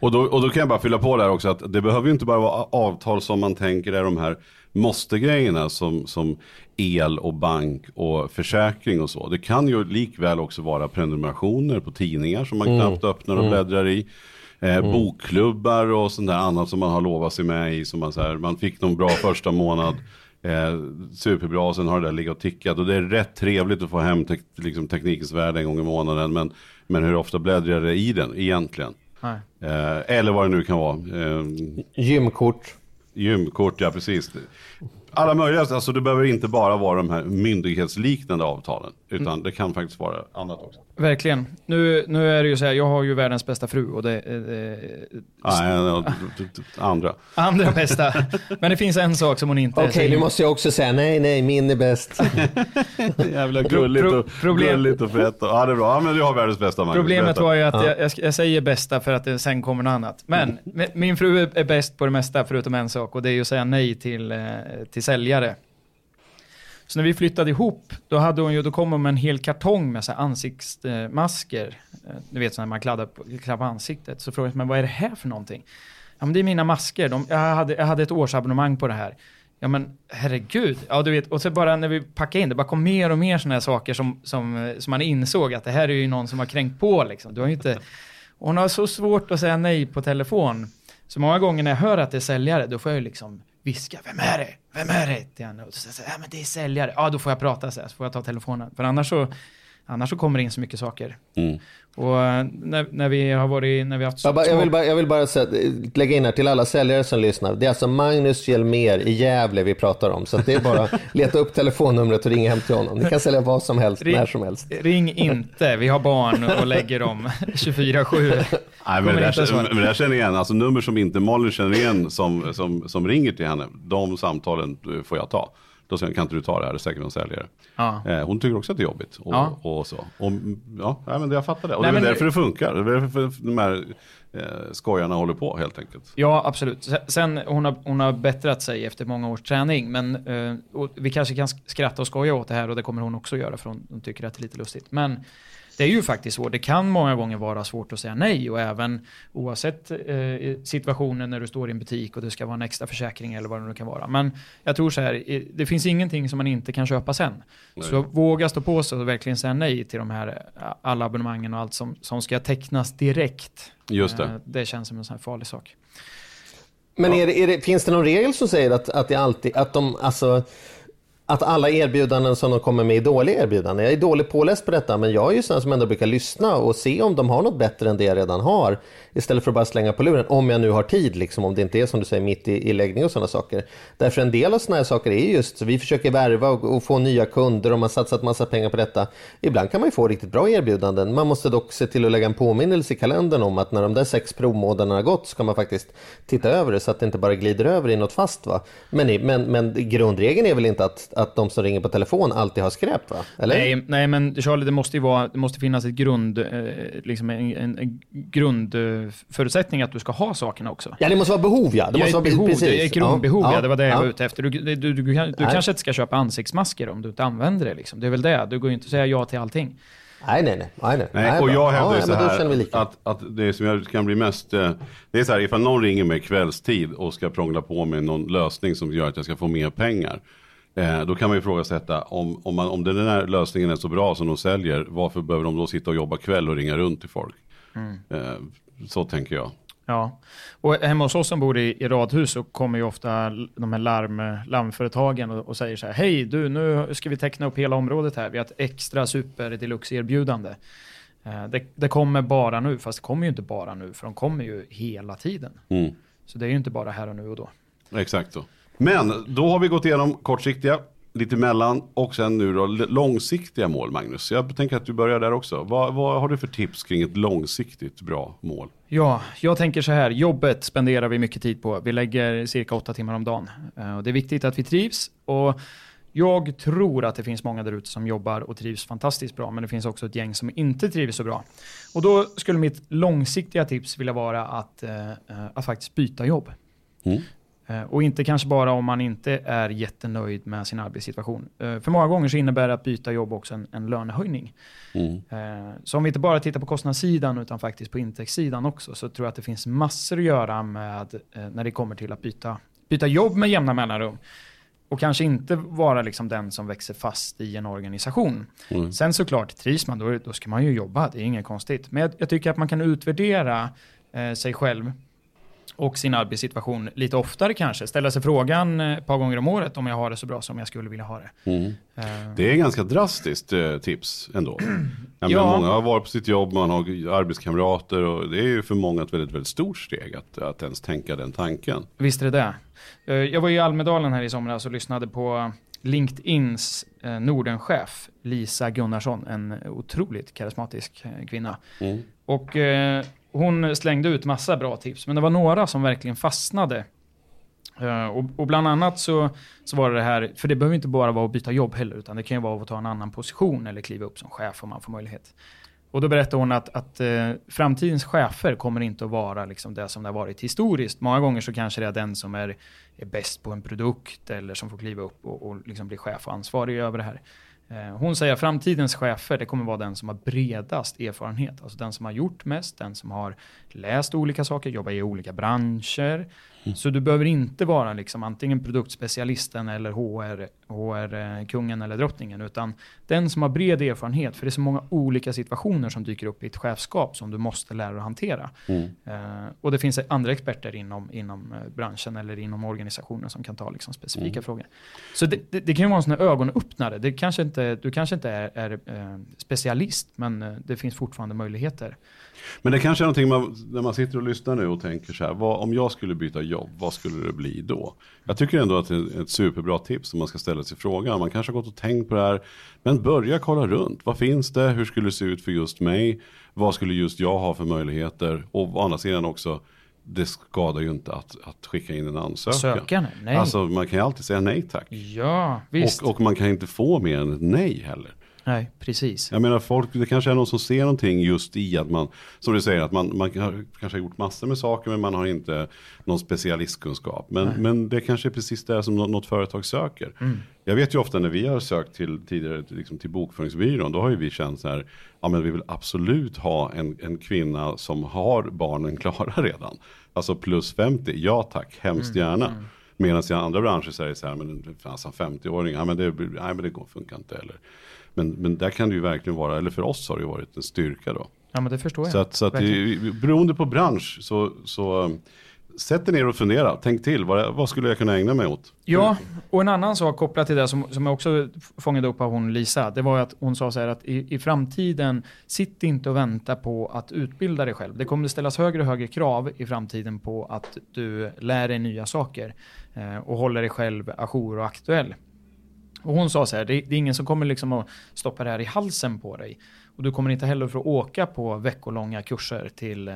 Och då, och då kan jag bara fylla på där också att det behöver ju inte bara vara avtal som man tänker är de här måste-grejerna som, som el och bank och försäkring och så. Det kan ju likväl också vara prenumerationer på tidningar som man knappt öppnar och bläddrar i. Eh, Bokklubbar och sånt där annat som man har lovat sig med i. Som man, så här, man fick någon bra första månad. Eh, superbra, sen har det där legat och tickat. Och det är rätt trevligt att få hem tek liksom, teknikens värld en gång i månaden. Men, men hur ofta bläddrar det i den egentligen? Eh, eller vad det nu kan vara. Eh, Gymkort. Gymkort, ja precis. Alla möjliga, alltså det behöver inte bara vara de här myndighetsliknande avtalen. Utan det kan faktiskt vara annat också. Verkligen. Nu, nu är det ju så här, jag har ju världens bästa fru och det är Nej, ja, d- d- d- andra. andra bästa. Men det finns en sak som hon inte Okej, säger. nu måste jag också säga nej, nej, min är bäst. Jävla gulligt pro- och, problem- gulligt och fett. Och, ja, det är bra. Ja, men du har världens bästa Magnus. Problemet var ju att Ja. jag, jag, säger bästa för att det sen kommer något annat. Men mi- min fru är- är bäst på det mesta förutom en sak och det är ju att säga nej till, eh, till säljare. Så när vi flyttade ihop, då, hade hon ju, då kom hon med en hel kartong med så ansiktsmasker. Eh, Du vet, så när man kladdar på, kladdar på ansiktet. Så frågade jag, men vad är det här för någonting? Ja, men det är mina masker. De, jag, hade, jag hade ett årsabonnemang på det här. Ja men herregud. Ja du vet, och så bara när vi packade in det, bara kom mer och mer sådana här saker som, som, eh, som man insåg att det här är ju någon som har kränkt på liksom. Du har ju inte... Hon har så svårt att säga nej på telefon. Så många gånger när jag hör att det är säljare, då får jag ju liksom viska, vem är det? Vem är det? Till henne. Och så säger jag, ja men det är säljare. Ja då får jag prata så här, så får jag ta telefonen. För annars så, annars så kommer det in så mycket saker. Mm. Och eh, när, när vi har varit, när vi har haft Jag, bara, jag, vill bara, jag vill bara säga, lägga in här till alla säljare som lyssnar. Det är alltså Magnus Hjelmér i Gävle vi pratar om. Så att det är bara leta upp telefonnumret och ringa hem till honom. Ni kan sälja vad som helst, Ring- när som helst. Ring inte, vi har barn och lägger dem 24-7. Nej, men det, där, svara. men det där känner jag igen. Alltså nummer som inte Malin känner igen som, som, som ringer till henne. De samtalen eh, får jag ta. Då säger hon, kan inte du ta det här? Det är säkert någon säljare. Ja. Eh, hon tycker också att det är jobbigt. Och, Ja. och så. Och, ja, nej, men jag fattar det. Och Nej, det är därför det funkar. Det är därför de här eh, skojarna håller på helt enkelt. Ja, absolut. Se- Sen, hon har, hon har bättrat sig efter många års träning, men eh, vi kanske kan sk- skratta och skoja åt det här och det kommer hon också göra för hon, hon tycker att det är lite lustigt. Men det är ju faktiskt så, det kan många gånger vara svårt att säga nej och även oavsett eh, situationen när du står i en butik och det ska vara en extra försäkring eller vad det nu kan vara. Men jag tror så här, det finns ingenting som man inte kan köpa sen. Så våga stå på sig och verkligen säga nej till de här eh, alla abonnemangen och allt som, som ska tecknas direkt. Just det. Eh, Det känns som en sån här farlig sak. Men är det, är det, finns det någon regel som säger att, att det alltid, att de, alltså, att alla erbjudanden som de kommer med är dåliga erbjudanden? Jag är dåligt påläst på detta, men jag är ju sån som ändå brukar lyssna och se om de har något bättre än det jag redan har. Istället för att bara slänga på luren, om jag nu har tid, liksom, om det inte är som du säger mitt i, i läggning och sådana saker. Därför en del av sådana här saker är just, vi försöker värva och, och få nya kunder och man satsat massa pengar på detta. Ibland kan man ju få riktigt bra erbjudanden. Man måste dock se till att lägga en påminnelse i kalendern om att när de där sex provmånaderna har gått ska man faktiskt titta över det så att det inte bara glider över i något fast. Va? Men, men, men grundregeln är väl inte att, att de som ringer på telefon alltid har skräp? Va? Eller? Nej, nej, men Charlie, det måste ju vara, det måste finnas ett grund, eh, liksom en, en, en grundförutsättning att du ska ha sakerna också. Ja, det måste vara behov ja. Det Ja, måste vara behov, precis. det är ett grundbehov, ja, det var det jag ja. var ute efter. Du, du, du, du, du kanske inte ska köpa ansiktsmasker om du inte använder det. Liksom. Det är väl det, du går ju inte att säga ja till allting. Nej, nej, nej. nej, nej. Nej, och jag hävdar ja, så här att, att det som jag kan bli mest, eh, det är så här ifall någon ringer mig kvällstid och ska prångla på med någon lösning som gör att jag ska få mer pengar. Eh, då kan man ju ifrågasätta om, om, man, om den här lösningen är så bra som de säljer, varför behöver de då sitta och jobba kväll och ringa runt till folk? Eh, så tänker jag. Ja, och hemma hos oss som bor i, i radhus så kommer ju ofta de här larm, larmföretagen och, och säger så här, hej du, nu ska vi teckna upp hela området här, vi har ett extra super deluxe erbjudande. Eh, det, det kommer bara nu, fast det kommer ju inte bara nu, för de kommer ju hela tiden. Mm. Så det är ju inte bara här och nu och då. Exakt så. Men då har vi gått igenom kortsiktiga, lite mellan och sen nu då långsiktiga mål Magnus. Jag tänker att du börjar där också. Vad, vad har du för tips kring ett långsiktigt bra mål? Ja, jag tänker så här, jobbet spenderar vi mycket tid på. Vi lägger cirka åtta timmar om dagen. Eh, och det är viktigt att vi trivs. Och jag tror att det finns många där ute som jobbar och trivs fantastiskt bra, men det finns också ett gäng som inte trivs så bra. Och då skulle mitt långsiktiga tips vilja vara att, eh, eh, att faktiskt byta jobb. Mm. Eh, Och inte kanske bara om man inte är jättenöjd med sin arbetssituation. Eh, För många gånger så innebär det att byta jobb också en, en lönehöjning. Mm. Eh, Så om vi inte bara tittar på kostnadssidan utan faktiskt på intäktssidan också så tror jag att det finns massor att göra med när det kommer till att byta, byta jobb med jämna mellanrum. Och kanske inte vara liksom den som växer fast i en organisation. Mm. Sen såklart, trivs man då, då ska man ju jobba, det är inget konstigt. Men jag, jag tycker att man kan utvärdera eh, sig själv och sin arbetssituation lite oftare kanske. Ställa sig frågan eh, ett par gånger om året om jag har det så bra som jag skulle vilja ha det. Mm. Eh, Det är ganska drastiskt eh, tips ändå. Ja. många har varit på sitt jobb, man har arbetskamrater och det är ju för många ett väldigt, väldigt stort steg att, att ens tänka den tanken. Visst är det det. Jag var i Almedalen här i somras och lyssnade på LinkedIns eh, Nordenchef Lisa Gunnarsson, en otroligt karismatisk eh, kvinna. Mm. Och eh, hon slängde ut massa bra tips, men det var några som verkligen fastnade. Eh, och, och bland annat så, så var det det här, för det behöver inte bara vara att byta jobb heller, utan det kan ju vara att ta en annan position eller kliva upp som chef om man får möjlighet. Och då berättade hon att, att eh, framtidens chefer kommer inte att vara liksom det som det har varit historiskt. Många gånger så kanske det är den som är, är bäst på en produkt eller som får kliva upp och, och liksom bli chef och ansvarig över det här. Eh, hon säger att framtidens chefer, det kommer vara den som har bredast erfarenhet. Alltså den som har gjort mest, den som har läst olika saker, jobbat i olika branscher. Så du behöver inte vara liksom antingen produktspecialisten eller HR, HR-kungen eller drottningen, utan den som har bred erfarenhet, för det är så många olika situationer som dyker upp i ett chefskap som du måste lära dig att hantera. Mm. Eh, och det finns andra experter inom, inom eh, branschen eller inom organisationen som kan ta liksom specifika Mm. frågor. Så det, det, det kan ju vara en sån här ögonöppnare. Det kanske inte, du kanske inte är, är eh, specialist, men eh, det finns fortfarande möjligheter. Men det kanske är någonting man, när man sitter och lyssnar nu och tänker så här, vad, om jag skulle byta jobb, vad skulle det bli då? Jag tycker ändå att det är ett superbra tips om man ska ställa sig frågan. Man kanske har gått och tänkt på det här, men börja kolla runt. Vad finns det? Hur skulle det se ut för just mig? Vad skulle just jag ha för möjligheter? Och å andra sidan också, det skadar ju inte att, att skicka in en ansökan. Sökaren, nej. Alltså man kan ju alltid säga nej tack. ja, visst. Och, och man kan inte få mer än ett nej heller. Nej, precis. Jag menar folk, det kanske är någon som ser någonting just i att man, som du säger, att man, man har, kanske har gjort massor med saker men man har inte någon specialistkunskap. Men, men det kanske är precis det som nå- något företag söker. Jag vet ju ofta när vi har sökt till, tidigare liksom till bokföringsbyrån, då har ju vi känt så här, ja men vi vill absolut ha en, en kvinna som har barnen klara redan. Alltså plus 50, ja tack, hemskt gärna. Medan i andra branscher det så här, men fanns han 50-åring, ja men det, nej, men det går, funkar inte. Eller. Men, men där kan det ju verkligen vara, eller för oss har det ju varit en styrka då. Ja, men det förstår jag. Så att, så att det, beroende på bransch så, så um, sätt er ner och fundera. Tänk till, vad, vad skulle jag kunna ägna mig åt? Ja, och en annan sak kopplat till det som, som jag också fångade upp av hon Lisa, det var att hon sa så här att i, i framtiden, sitt inte och vänta på att utbilda dig själv. Det kommer att ställas högre och högre krav i framtiden på att du lär dig nya saker eh, och håller dig själv ajour och aktuell. Och hon sa så här, det, det är ingen som kommer liksom att stoppa det här i halsen på dig. Och du kommer inte heller få åka på veckolånga kurser till eh,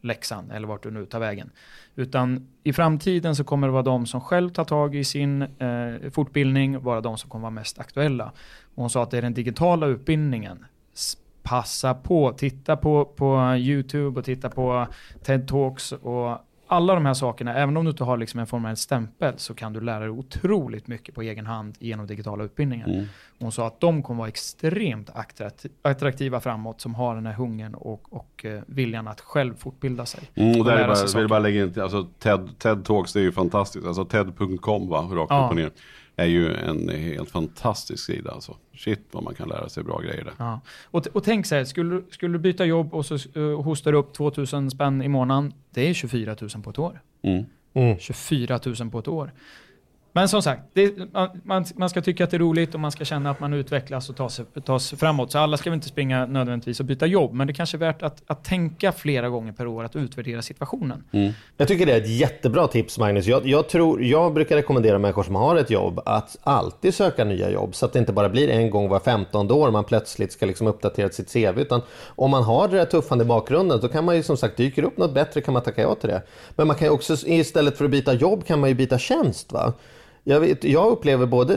Leksand eller vart du nu tar vägen. Utan i framtiden så kommer det vara de som själv tar tag i sin eh, fortbildning, vara de som kommer vara mest aktuella. Och hon sa att det är den digitala utbildningen. Passa på, titta på, på YouTube och titta på TED Talks och alla de här sakerna, även om du inte har liksom en formell stämpel så kan du lära dig otroligt mycket på egen hand genom digitala utbildningar. Mm. Hon sa att de kommer vara extremt attrakt- attraktiva framåt som har den här hungern och, och eh, viljan att själv fortbilda sig. Mm, och där är bara, vill bara lägga in, alltså TED, TED Talks det är ju fantastiskt. Alltså TED.com va, rakt Ja. upp och ner. Är ju en helt fantastisk sida alltså. Shit vad man kan lära sig bra grejer där. Ja. Och, och tänk så här, skulle, du- skulle du byta jobb och så uh, hostar du upp 2000 spänn i månaden, det är 24 000 på ett år. Mm. Mm. 24 000 på ett år. Men som sagt, det, man, man, ska tycka att det är roligt och man ska känna att man utvecklas och tas, tas framåt. Så alla ska väl inte springa nödvändigtvis och byta jobb, men det kanske är värt att, att tänka flera gånger per år att utvärdera situationen. Mm. Jag tycker det är ett jättebra tips Magnus. Jag, jag, tror, jag brukar rekommendera människor som har ett jobb att alltid söka nya jobb. Så att det inte bara blir en gång var 15 år man plötsligt ska liksom uppdatera sitt CV. Utan om man har det där tuffande i bakgrunden då kan man ju som sagt, dyker upp något bättre kan man tacka ja till det. Men man kan ju också istället för att byta jobb kan man ju byta tjänst. va? Jag, vet, jag upplever både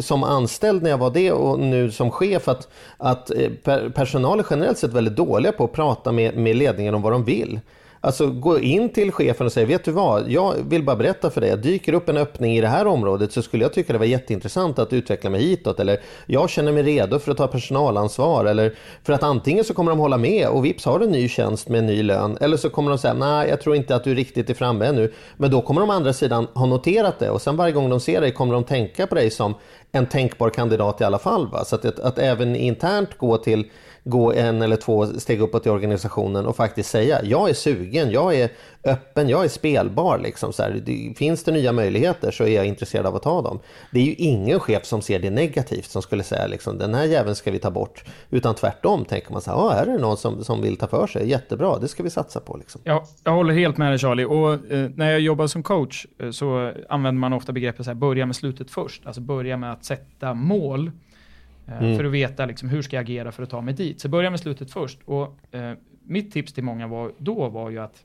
som anställd när jag var det och nu som chef att, att eh, personal är generellt sett väldigt dåliga på att prata med, med ledningen om vad de vill. Alltså gå in till chefen och säga, vet du vad, jag vill bara berätta för dig, dyker upp en öppning i det här området så skulle jag tycka det var jätteintressant att utveckla mig hitåt. Eller jag känner mig redo för att ta personalansvar. Eller för att antingen så kommer de hålla med och vips har du en ny tjänst med en ny lön. Eller så kommer de säga, nej jag tror inte att du riktigt är framme ännu. Men då kommer de å andra sidan ha noterat det och sen varje gång de ser dig kommer de tänka på dig som en tänkbar kandidat i alla fall. Va? Så att, att, att även internt gå till gå en eller två steg uppåt i organisationen och faktiskt säga jag är sugen jag är öppen, jag är spelbar. Liksom, så här. Finns det nya möjligheter så är jag intresserad av att ta dem. Det är ju ingen chef som ser det negativt som skulle säga liksom, den här jäveln ska vi ta bort. Utan tvärtom tänker man så här, ah, här är det någon som, som vill ta för sig, jättebra, det ska vi satsa på. Liksom. Ja, jag håller helt med dig Charlie. Och, eh, när jag jobbar som coach eh, så använder man ofta begreppet så här, börja med slutet först. Alltså börja med att sätta mål mm. För att veta liksom, hur ska jag agera för att ta mig dit. Så börja med slutet först. Och, eh, mitt tips till många var, då var ju att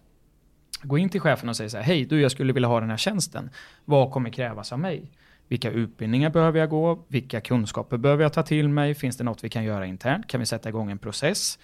gå in till chefen och säga så här, hej du jag skulle vilja ha den här tjänsten. Vad kommer krävas av mig? Vilka utbildningar behöver jag gå? Vilka kunskaper behöver jag ta till mig? Finns det något vi kan göra internt? Kan vi sätta igång en process?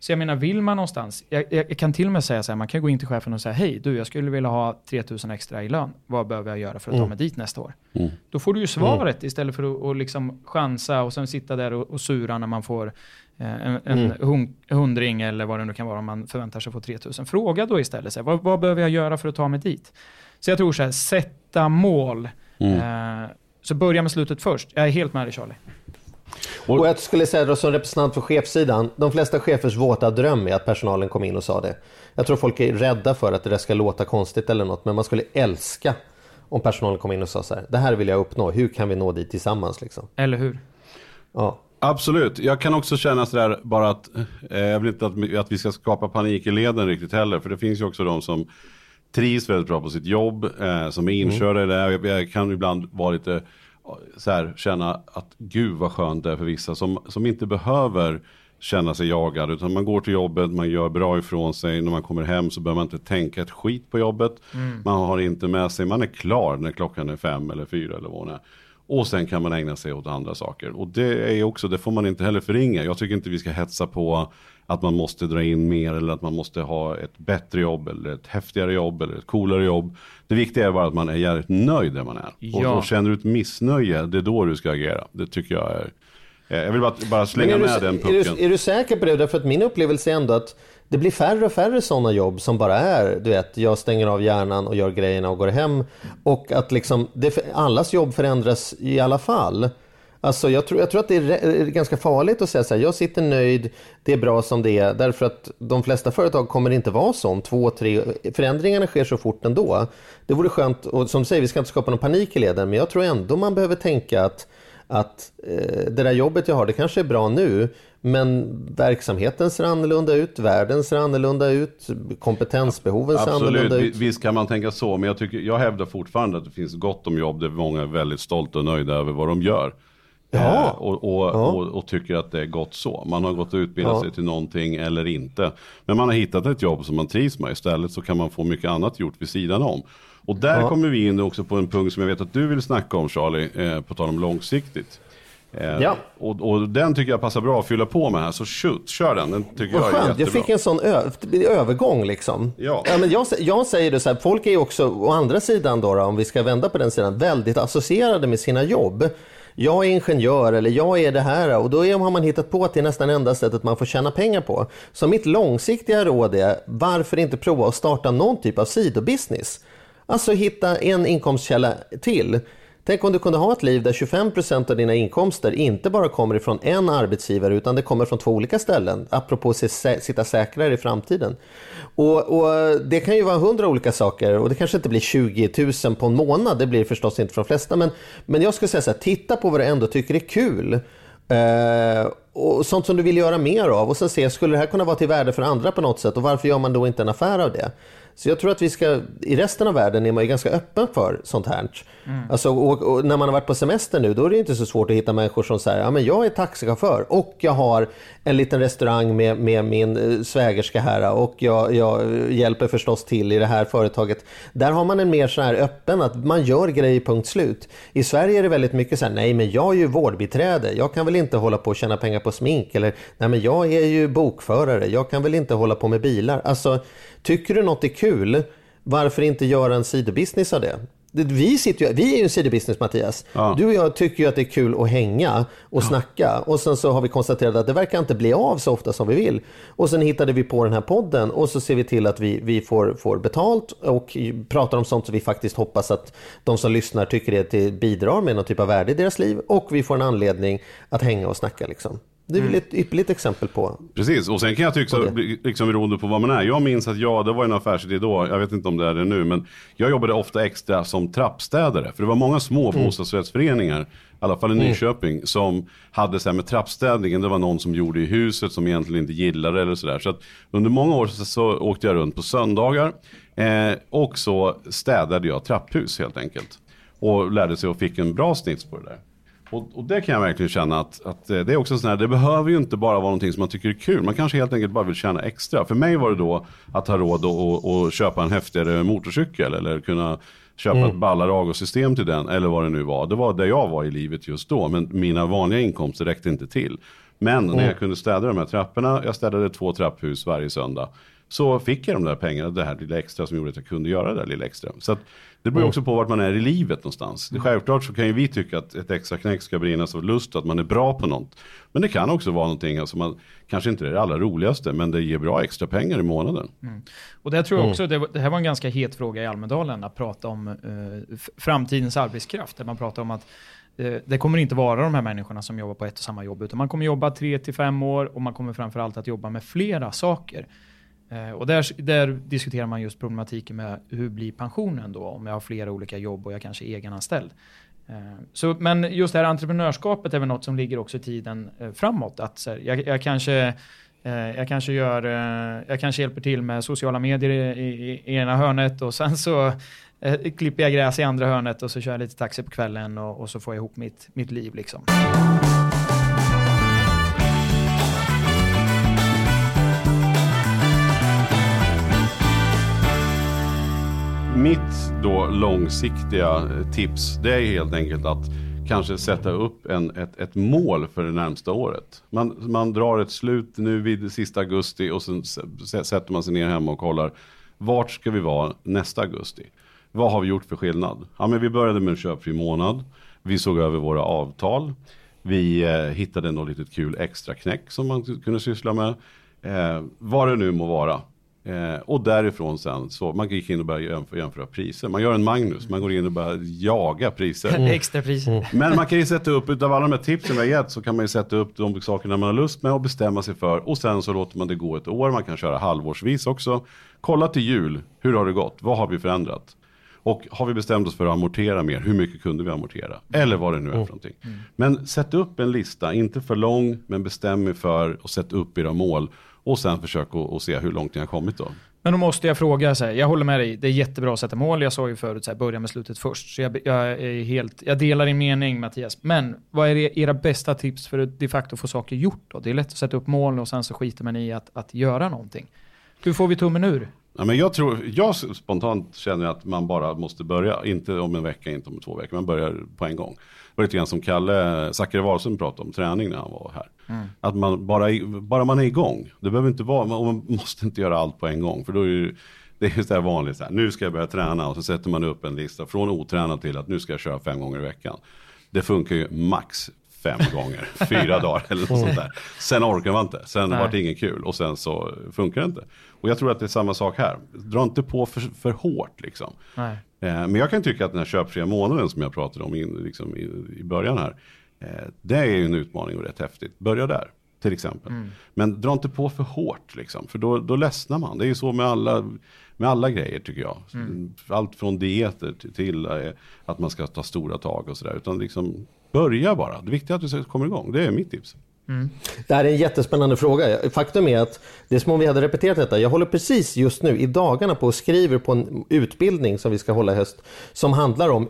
Så jag menar, vill man någonstans, jag, jag, kan till och med säga så här, man kan gå in till chefen och säga, hej du, jag skulle vilja ha 3000 extra i lön. Vad behöver jag göra för att mm. ta mig dit nästa år? Mm. Då får du ju svaret mm. istället för att och liksom chansa och sen sitta där och, och sura när man får eh, en, en mm. hundring eller vad det nu kan vara om man förväntar sig få 3000. Fråga då istället, så här, vad, vad, behöver jag göra för att ta mig dit? Så jag tror så här, sätta mål. Mm. Eh, så börja med slutet först. Jag är helt med dig Charlie. Och jag skulle säga då som representant för chefssidan, de flesta chefers våta dröm är att personalen kom in och sa det. Jag tror folk är rädda för att det ska låta konstigt eller något, men man skulle älska om personalen kom in och sa så här, det här vill jag uppnå, hur kan vi nå dit tillsammans liksom? Eller hur? Ja. Absolut, jag kan också känna sådär bara att, eh, jag vill inte att, att vi ska skapa panik i leden riktigt heller, för det finns ju också de som trivs väldigt bra på sitt jobb, eh, som är inkörda mm. i det. Jag, jag kan ibland vara lite så här, känna att gud vad skönt det är för vissa som, som inte behöver känna sig jagad. Utan man går till jobbet, man gör bra ifrån sig. När man kommer hem så behöver man inte tänka ett skit på jobbet. Mm. Man har inte med sig, man är klar när klockan är fem eller fyra eller vad det är. Och sen kan man ägna sig åt andra saker. Och det är också, det får man inte heller förringa. Jag tycker inte vi ska hetsa på att man måste dra in mer eller att man måste ha ett bättre jobb eller ett häftigare jobb eller ett coolare jobb. Det viktiga är bara att man är jävligt nöjd där man är. Ja. Och, och känner du ett missnöje, det är då du ska agera. Det tycker jag är eh, jag vill bara, bara slänga med du, den pucken. Är du, är du säker på det? Därför att min upplevelse är ändå att det blir färre och färre sådana jobb som bara är, du vet, jag stänger av hjärnan och gör grejerna och går hem. Och att liksom, det, allas jobb förändras i alla fall. Alltså jag tror, jag tror att det är ganska farligt att säga så här, jag sitter nöjd, det är bra som det är, därför att de flesta företag kommer inte vara så om två, tre, förändringarna sker så fort ändå. Det vore skönt, och som du säger, vi ska inte skapa någon panik i leden, men jag tror ändå man behöver tänka att, att eh, det där jobbet jag har, det kanske är bra nu, men verksamheten ser annorlunda ut, världen ser annorlunda ut, kompetensbehoven ser Absolut. annorlunda ut. Visst kan man tänka så, men jag, tycker, jag hävdar fortfarande att det finns gott om jobb där många är väldigt stolta och nöjda över vad de gör. Ja. Eh, och, och, ja. och, och, tycker att det är gott så. Man har gått och utbildat ja. sig till någonting eller inte. Men man har hittat ett jobb som man trivs med. Istället så kan man få mycket annat gjort vid sidan om. Och där kommer vi in också på en punkt som jag vet att du vill snacka om Charlie, eh, på tal om långsiktigt. Eh, ja. Och, och, den tycker jag passar bra att fylla på med här, så shoot, kör den. Den tycker Vad jag skönt. Jag fick en sån övergång liksom. Ja. ja men jag, jag säger det så här, folk är ju också, å andra sidan då, då, om vi ska vända på den sidan, väldigt associerade med sina jobb jag är ingenjör eller jag är det här och då har man hittat på att det är nästan enda sättet man får tjäna pengar på. Så mitt långsiktiga råd är varför inte prova att starta någon typ av sidobusiness? Alltså hitta en inkomstkälla till. Tänk om du kunde ha ett liv där 25% av dina inkomster inte bara kommer ifrån en arbetsgivare utan det kommer från två olika ställen. Apropå att sitta säkrare i framtiden. Och, och, Det kan ju vara hundra olika saker och det kanske inte blir 20 000 på en månad. Det blir förstås inte för de flesta. Men, men jag skulle säga så här, titta på vad du ändå tycker är kul. Eh, och sånt som du vill göra mer av och sen se, skulle det här kunna vara till värde för andra på något sätt och varför gör man då inte en affär av det? Så jag tror att vi ska, i resten av världen är man ju ganska öppen för sånt här. Mm. Alltså, och, och när man har varit på semester nu, då är det inte så svårt att hitta människor som säger, ja men jag är taxichaufför och jag har en liten restaurang med, med min eh, svägerska här och jag, jag, hjälper förstås till i det här företaget. Där har man en mer så här öppen, att man gör grejer punkt slut. I Sverige är det väldigt mycket så här, nej men jag är ju vårdbiträde, jag kan väl inte hålla på och tjäna pengar på smink eller nej men jag är ju bokförare, jag kan väl inte hålla på med bilar. Alltså, Tycker du något är kul, varför inte göra en sidobusiness av det? Vi, sitter ju, vi är ju en sidobusiness Mattias. Ja. Du och jag tycker ju att det är kul att hänga och ja. snacka. Och sen så har vi konstaterat att det verkar inte bli av så ofta som vi vill. Och sen hittade vi på den här podden och så ser vi till att vi, vi får, får betalt och pratar om sånt som vi faktiskt hoppas att de som lyssnar tycker det bidrar med någon typ av värde i deras liv. Och vi får en anledning att hänga och snacka liksom. Det är väl ett ypperligt exempel på. Precis, och sen kan jag tycka, liksom beroende på vad man är. Jag minns att ja, det var en affärsidé då, jag vet inte om det är det nu, men jag jobbade ofta extra som trappstädare. För det var många små Mm. bostadsrättsföreningar, i alla fall i Nyköping, som hade så här med trappstädningen. Det var någon som gjorde i huset som egentligen inte gillade det eller sådär. Så att under många år så, så åkte jag runt på söndagar eh, och så städade jag trapphus helt enkelt. Och lärde sig och fick en bra snits på det där. Och, och det kan jag verkligen känna att, att eh, det är också sån här, det behöver ju inte bara vara någonting som man tycker är kul. Man kanske helt enkelt bara vill tjäna extra. För mig var det då att ha råd att köpa en häftigare motorcykel eller kunna köpa ett ballare system till den eller vad det nu var. Det var där jag var i livet just då. Men mina vanliga inkomster räckte inte till. Men när jag kunde städa de här trapporna, jag städade två trapphus varje söndag. Så fick jag de där pengarna, det här lilla extra som gjorde att jag kunde göra det där lilla extra. Så att det beror också på vart man är i livet någonstans. Det, självklart så kan ju vi tycka att ett extra knäck ska brinnas av lust, att man är bra på något. Men det kan också vara någonting, alltså man kanske inte är det allra roligaste, men det ger bra extra pengar i månaden. Och det tror jag också, det, det här var en ganska het fråga i Almedalen, att prata om eh, framtidens arbetskraft. Där man pratar om att eh, det kommer inte vara de här människorna som jobbar på ett och samma jobb, utan man kommer jobba tre till fem år och man kommer framförallt att jobba med flera saker. Eh, och där, där diskuterar man just problematiken med hur blir pensionen då, om jag har flera olika jobb och jag kanske är egenanställd. Eh, Så, men just det här entreprenörskapet är väl något som ligger också i tiden eh, framåt. Att så här, jag, jag kanske eh, Jag kanske, gör, eh, jag kanske hjälper till med sociala medier i, i, i ena hörnet och sen så eh, klipper jag gräs i andra hörnet och så kör jag lite taxi på kvällen och, och så får jag ihop mitt, mitt liv. Liksom. Mitt då långsiktiga eh, tips, det är helt enkelt att kanske sätta upp en, ett, ett mål för det närmsta året. Man, man drar ett slut nu vid sista augusti och sen sätter man sig ner hemma och kollar vart ska vi vara nästa augusti? Vad har vi gjort för skillnad? Ja, men vi började med en köpfri månad. Vi såg över våra avtal. Vi eh, hittade något litet kul extra knäck som man kunde syssla med. Eh, vad det nu må vara. Eh, och därifrån sen så man gick in och började jämföra, jämföra priser. Man gör en Magnus, man går in och börjar jaga priser. Extra priser. Men man kan ju sätta upp, utav alla de här tipsen vi har gett så kan man ju sätta upp de sakerna man har lust med och bestämma sig för. Och sen så låter man det gå ett år, man kan köra halvårsvis också. Kolla till jul, hur har det gått? Vad har vi förändrat? Och har vi bestämt oss för att amortera mer, hur mycket kunde vi amortera? Eller vad det nu är för någonting. Men sätt upp en lista, inte för lång, men bestäm er för och sätt upp era mål. Och sen försöka och, se hur långt ni har kommit då. Men då måste jag fråga, så här, jag håller med dig, det är jättebra att sätta mål. Jag sa ju förut, så här, börja med slutet först. Så jag, jag, är helt, jag delar din mening Mattias. Men vad är era bästa tips för att de facto få saker gjort då? Det är lätt att sätta upp mål och sen så skiter man i att, att göra någonting. Hur får vi tummen ur? Ja, men jag tror, jag spontant känner att man bara måste börja, inte om en vecka, inte om två veckor, man börjar på en gång. Det var lite grann som Kalle Zackari Wahlström pratade om träning när han var här. Att man bara, bara man är igång, det behöver inte vara, man måste inte göra allt på en gång. För då är det, det är ju så här vanligt, så här, nu ska jag börja träna och så sätter man upp en lista från otränad till att nu ska jag köra fem gånger i veckan. Det funkar ju max fem gånger, fyra dagar eller något sånt där. Sen orkar man inte, sen Nej. var det ingen kul och sen så funkar det inte. Och jag tror att det är samma sak här. Dra inte på för, för hårt liksom. Eh, men jag kan tycka att den här köpfria månaden som jag pratade om in, liksom i, i början här. Eh, det är ju en utmaning och rätt häftigt. Börja där till exempel. Men dra inte på för hårt liksom. För då, då ledsnar man. Det är ju så med alla, med alla grejer tycker jag. Allt från dieter till, till eh, att man ska ta stora tag och sådär. Utan liksom börja bara. Det viktiga är att du kommer igång. Det är mitt tips. Det här är en jättespännande fråga. Faktum är att det är som om vi hade repeterat detta. Jag håller precis just nu i dagarna på och skriver på en utbildning som vi ska hålla i höst som handlar om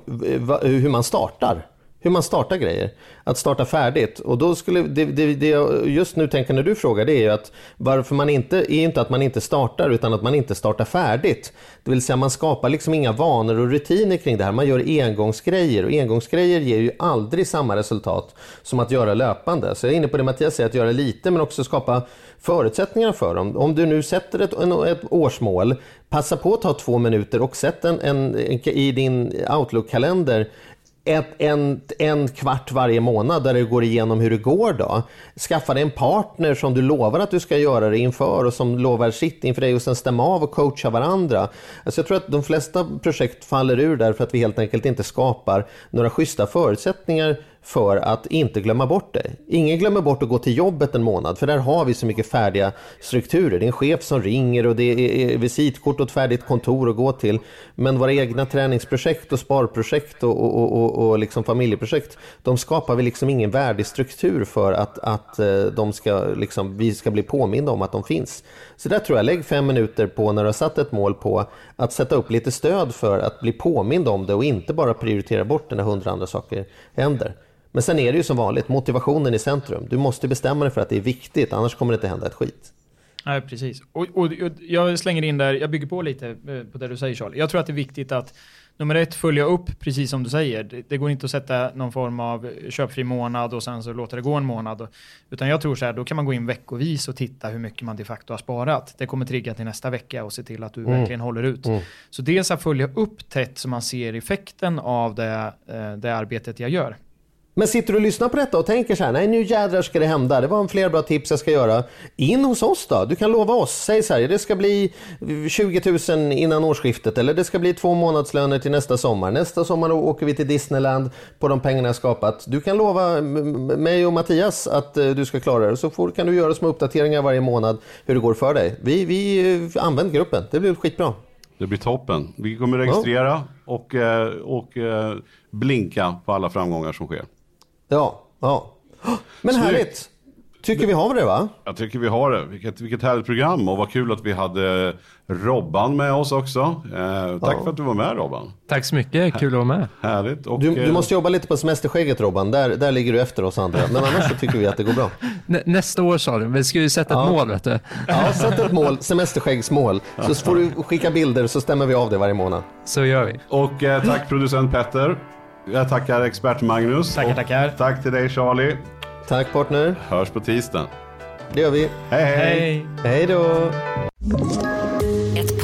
hur man startar. Hur man startar grejer. Att starta färdigt. Och då skulle, det, det, det jag just nu tänker när du frågar det är ju att varför man inte, är inte att man inte startar utan att man inte startar färdigt. Det vill säga man skapar liksom inga vanor och rutiner kring det här. Man gör engångsgrejer och engångsgrejer ger ju aldrig samma resultat som att göra löpande. Så jag är inne på det Mattias säger, att göra lite men också skapa förutsättningar för dem. Om du nu sätter ett, ett årsmål, passa på att ta två minuter och sätt en, en, i din Outlook-kalender ett, en, en kvart varje månad där du går igenom hur det går då. Skaffa dig en partner som du lovar att du ska göra det inför och som lovar sitt inför dig och sen stämma av och coacha varandra. Alltså jag tror att de flesta projekt faller ur därför att vi helt enkelt inte skapar några schyssta förutsättningar för att inte glömma bort det. Ingen glömmer bort att gå till jobbet en månad för där har vi så mycket färdiga strukturer. Det är en chef som ringer och det är visitkort och ett färdigt kontor att gå till. Men våra egna träningsprojekt och sparprojekt och, och, och, och liksom familjeprojekt, de skapar vi liksom ingen värdig struktur för att, att eh, de ska, liksom, vi ska bli påminda om att de finns. Så där tror jag, lägg fem minuter på när du har satt ett mål på att sätta upp lite stöd för att bli påmind om det och inte bara prioritera bort det när hundra andra saker händer. Men sen är det ju som vanligt, motivationen i centrum. Du måste bestämma dig för att det är viktigt, annars kommer det inte hända ett skit. Nej, precis. Och, och, och jag slänger in där, jag bygger på lite eh, på det du säger Charlie. Jag tror att det är viktigt att nummer ett, följa upp precis som du säger. Det, det, går inte att sätta någon form av köpfri månad och sen så låta det gå en månad. Utan jag tror så här, då kan man gå in veckovis och titta hur mycket man de facto har sparat. Det kommer trigga till nästa vecka och se till att du mm. verkligen håller ut. Mm. Så dels att följa upp tätt så man ser effekten av det, eh, det arbetet jag gör. Men sitter du och lyssnar på detta och tänker så här, nej nu jädrar ska det hända, det var en fler bra tips jag ska göra. In hos oss då, du kan lova oss, säg så här, det ska bli 20 000 innan årsskiftet eller det ska bli två månadslöner till nästa sommar. Nästa sommar åker vi till Disneyland på de pengarna jag skapat. Du kan lova mig och Mattias att eh, du ska klara det, så får, kan du göra små uppdateringar varje månad hur det går för dig. Vi, vi eh, använder gruppen, det blir skitbra. Det blir toppen. Vi kommer registrera eh, och, och blinka på alla framgångar som sker. Ja, ja. Men Snyggt. härligt. Tycker vi har det va? Jag tycker vi har det. Vilket, vilket härligt program och vad kul att vi hade Robban med oss också. Eh, tack ja. för att du var med Robban. Tack så mycket, kul att vara med. Härligt. Och, du, du, eh, måste jobba lite på semesterskägget Robban, där, där ligger du efter oss andra. Men annars så tycker vi att det går bra. Nä, nästa år sa du, vi ska ju sätta ett ja. mål vet du. Ja, sätt ett mål, semesterskäggsmål. Så får du skicka bilder så stämmer vi av det varje månad. Så gör vi. Och eh, tack producent Petter. Jag tackar expert Magnus. Tackar, tackar. Tack till dig Charlie. Tack partner. Hörs på tisdag. Det gör vi. Hej, hej. Hej då.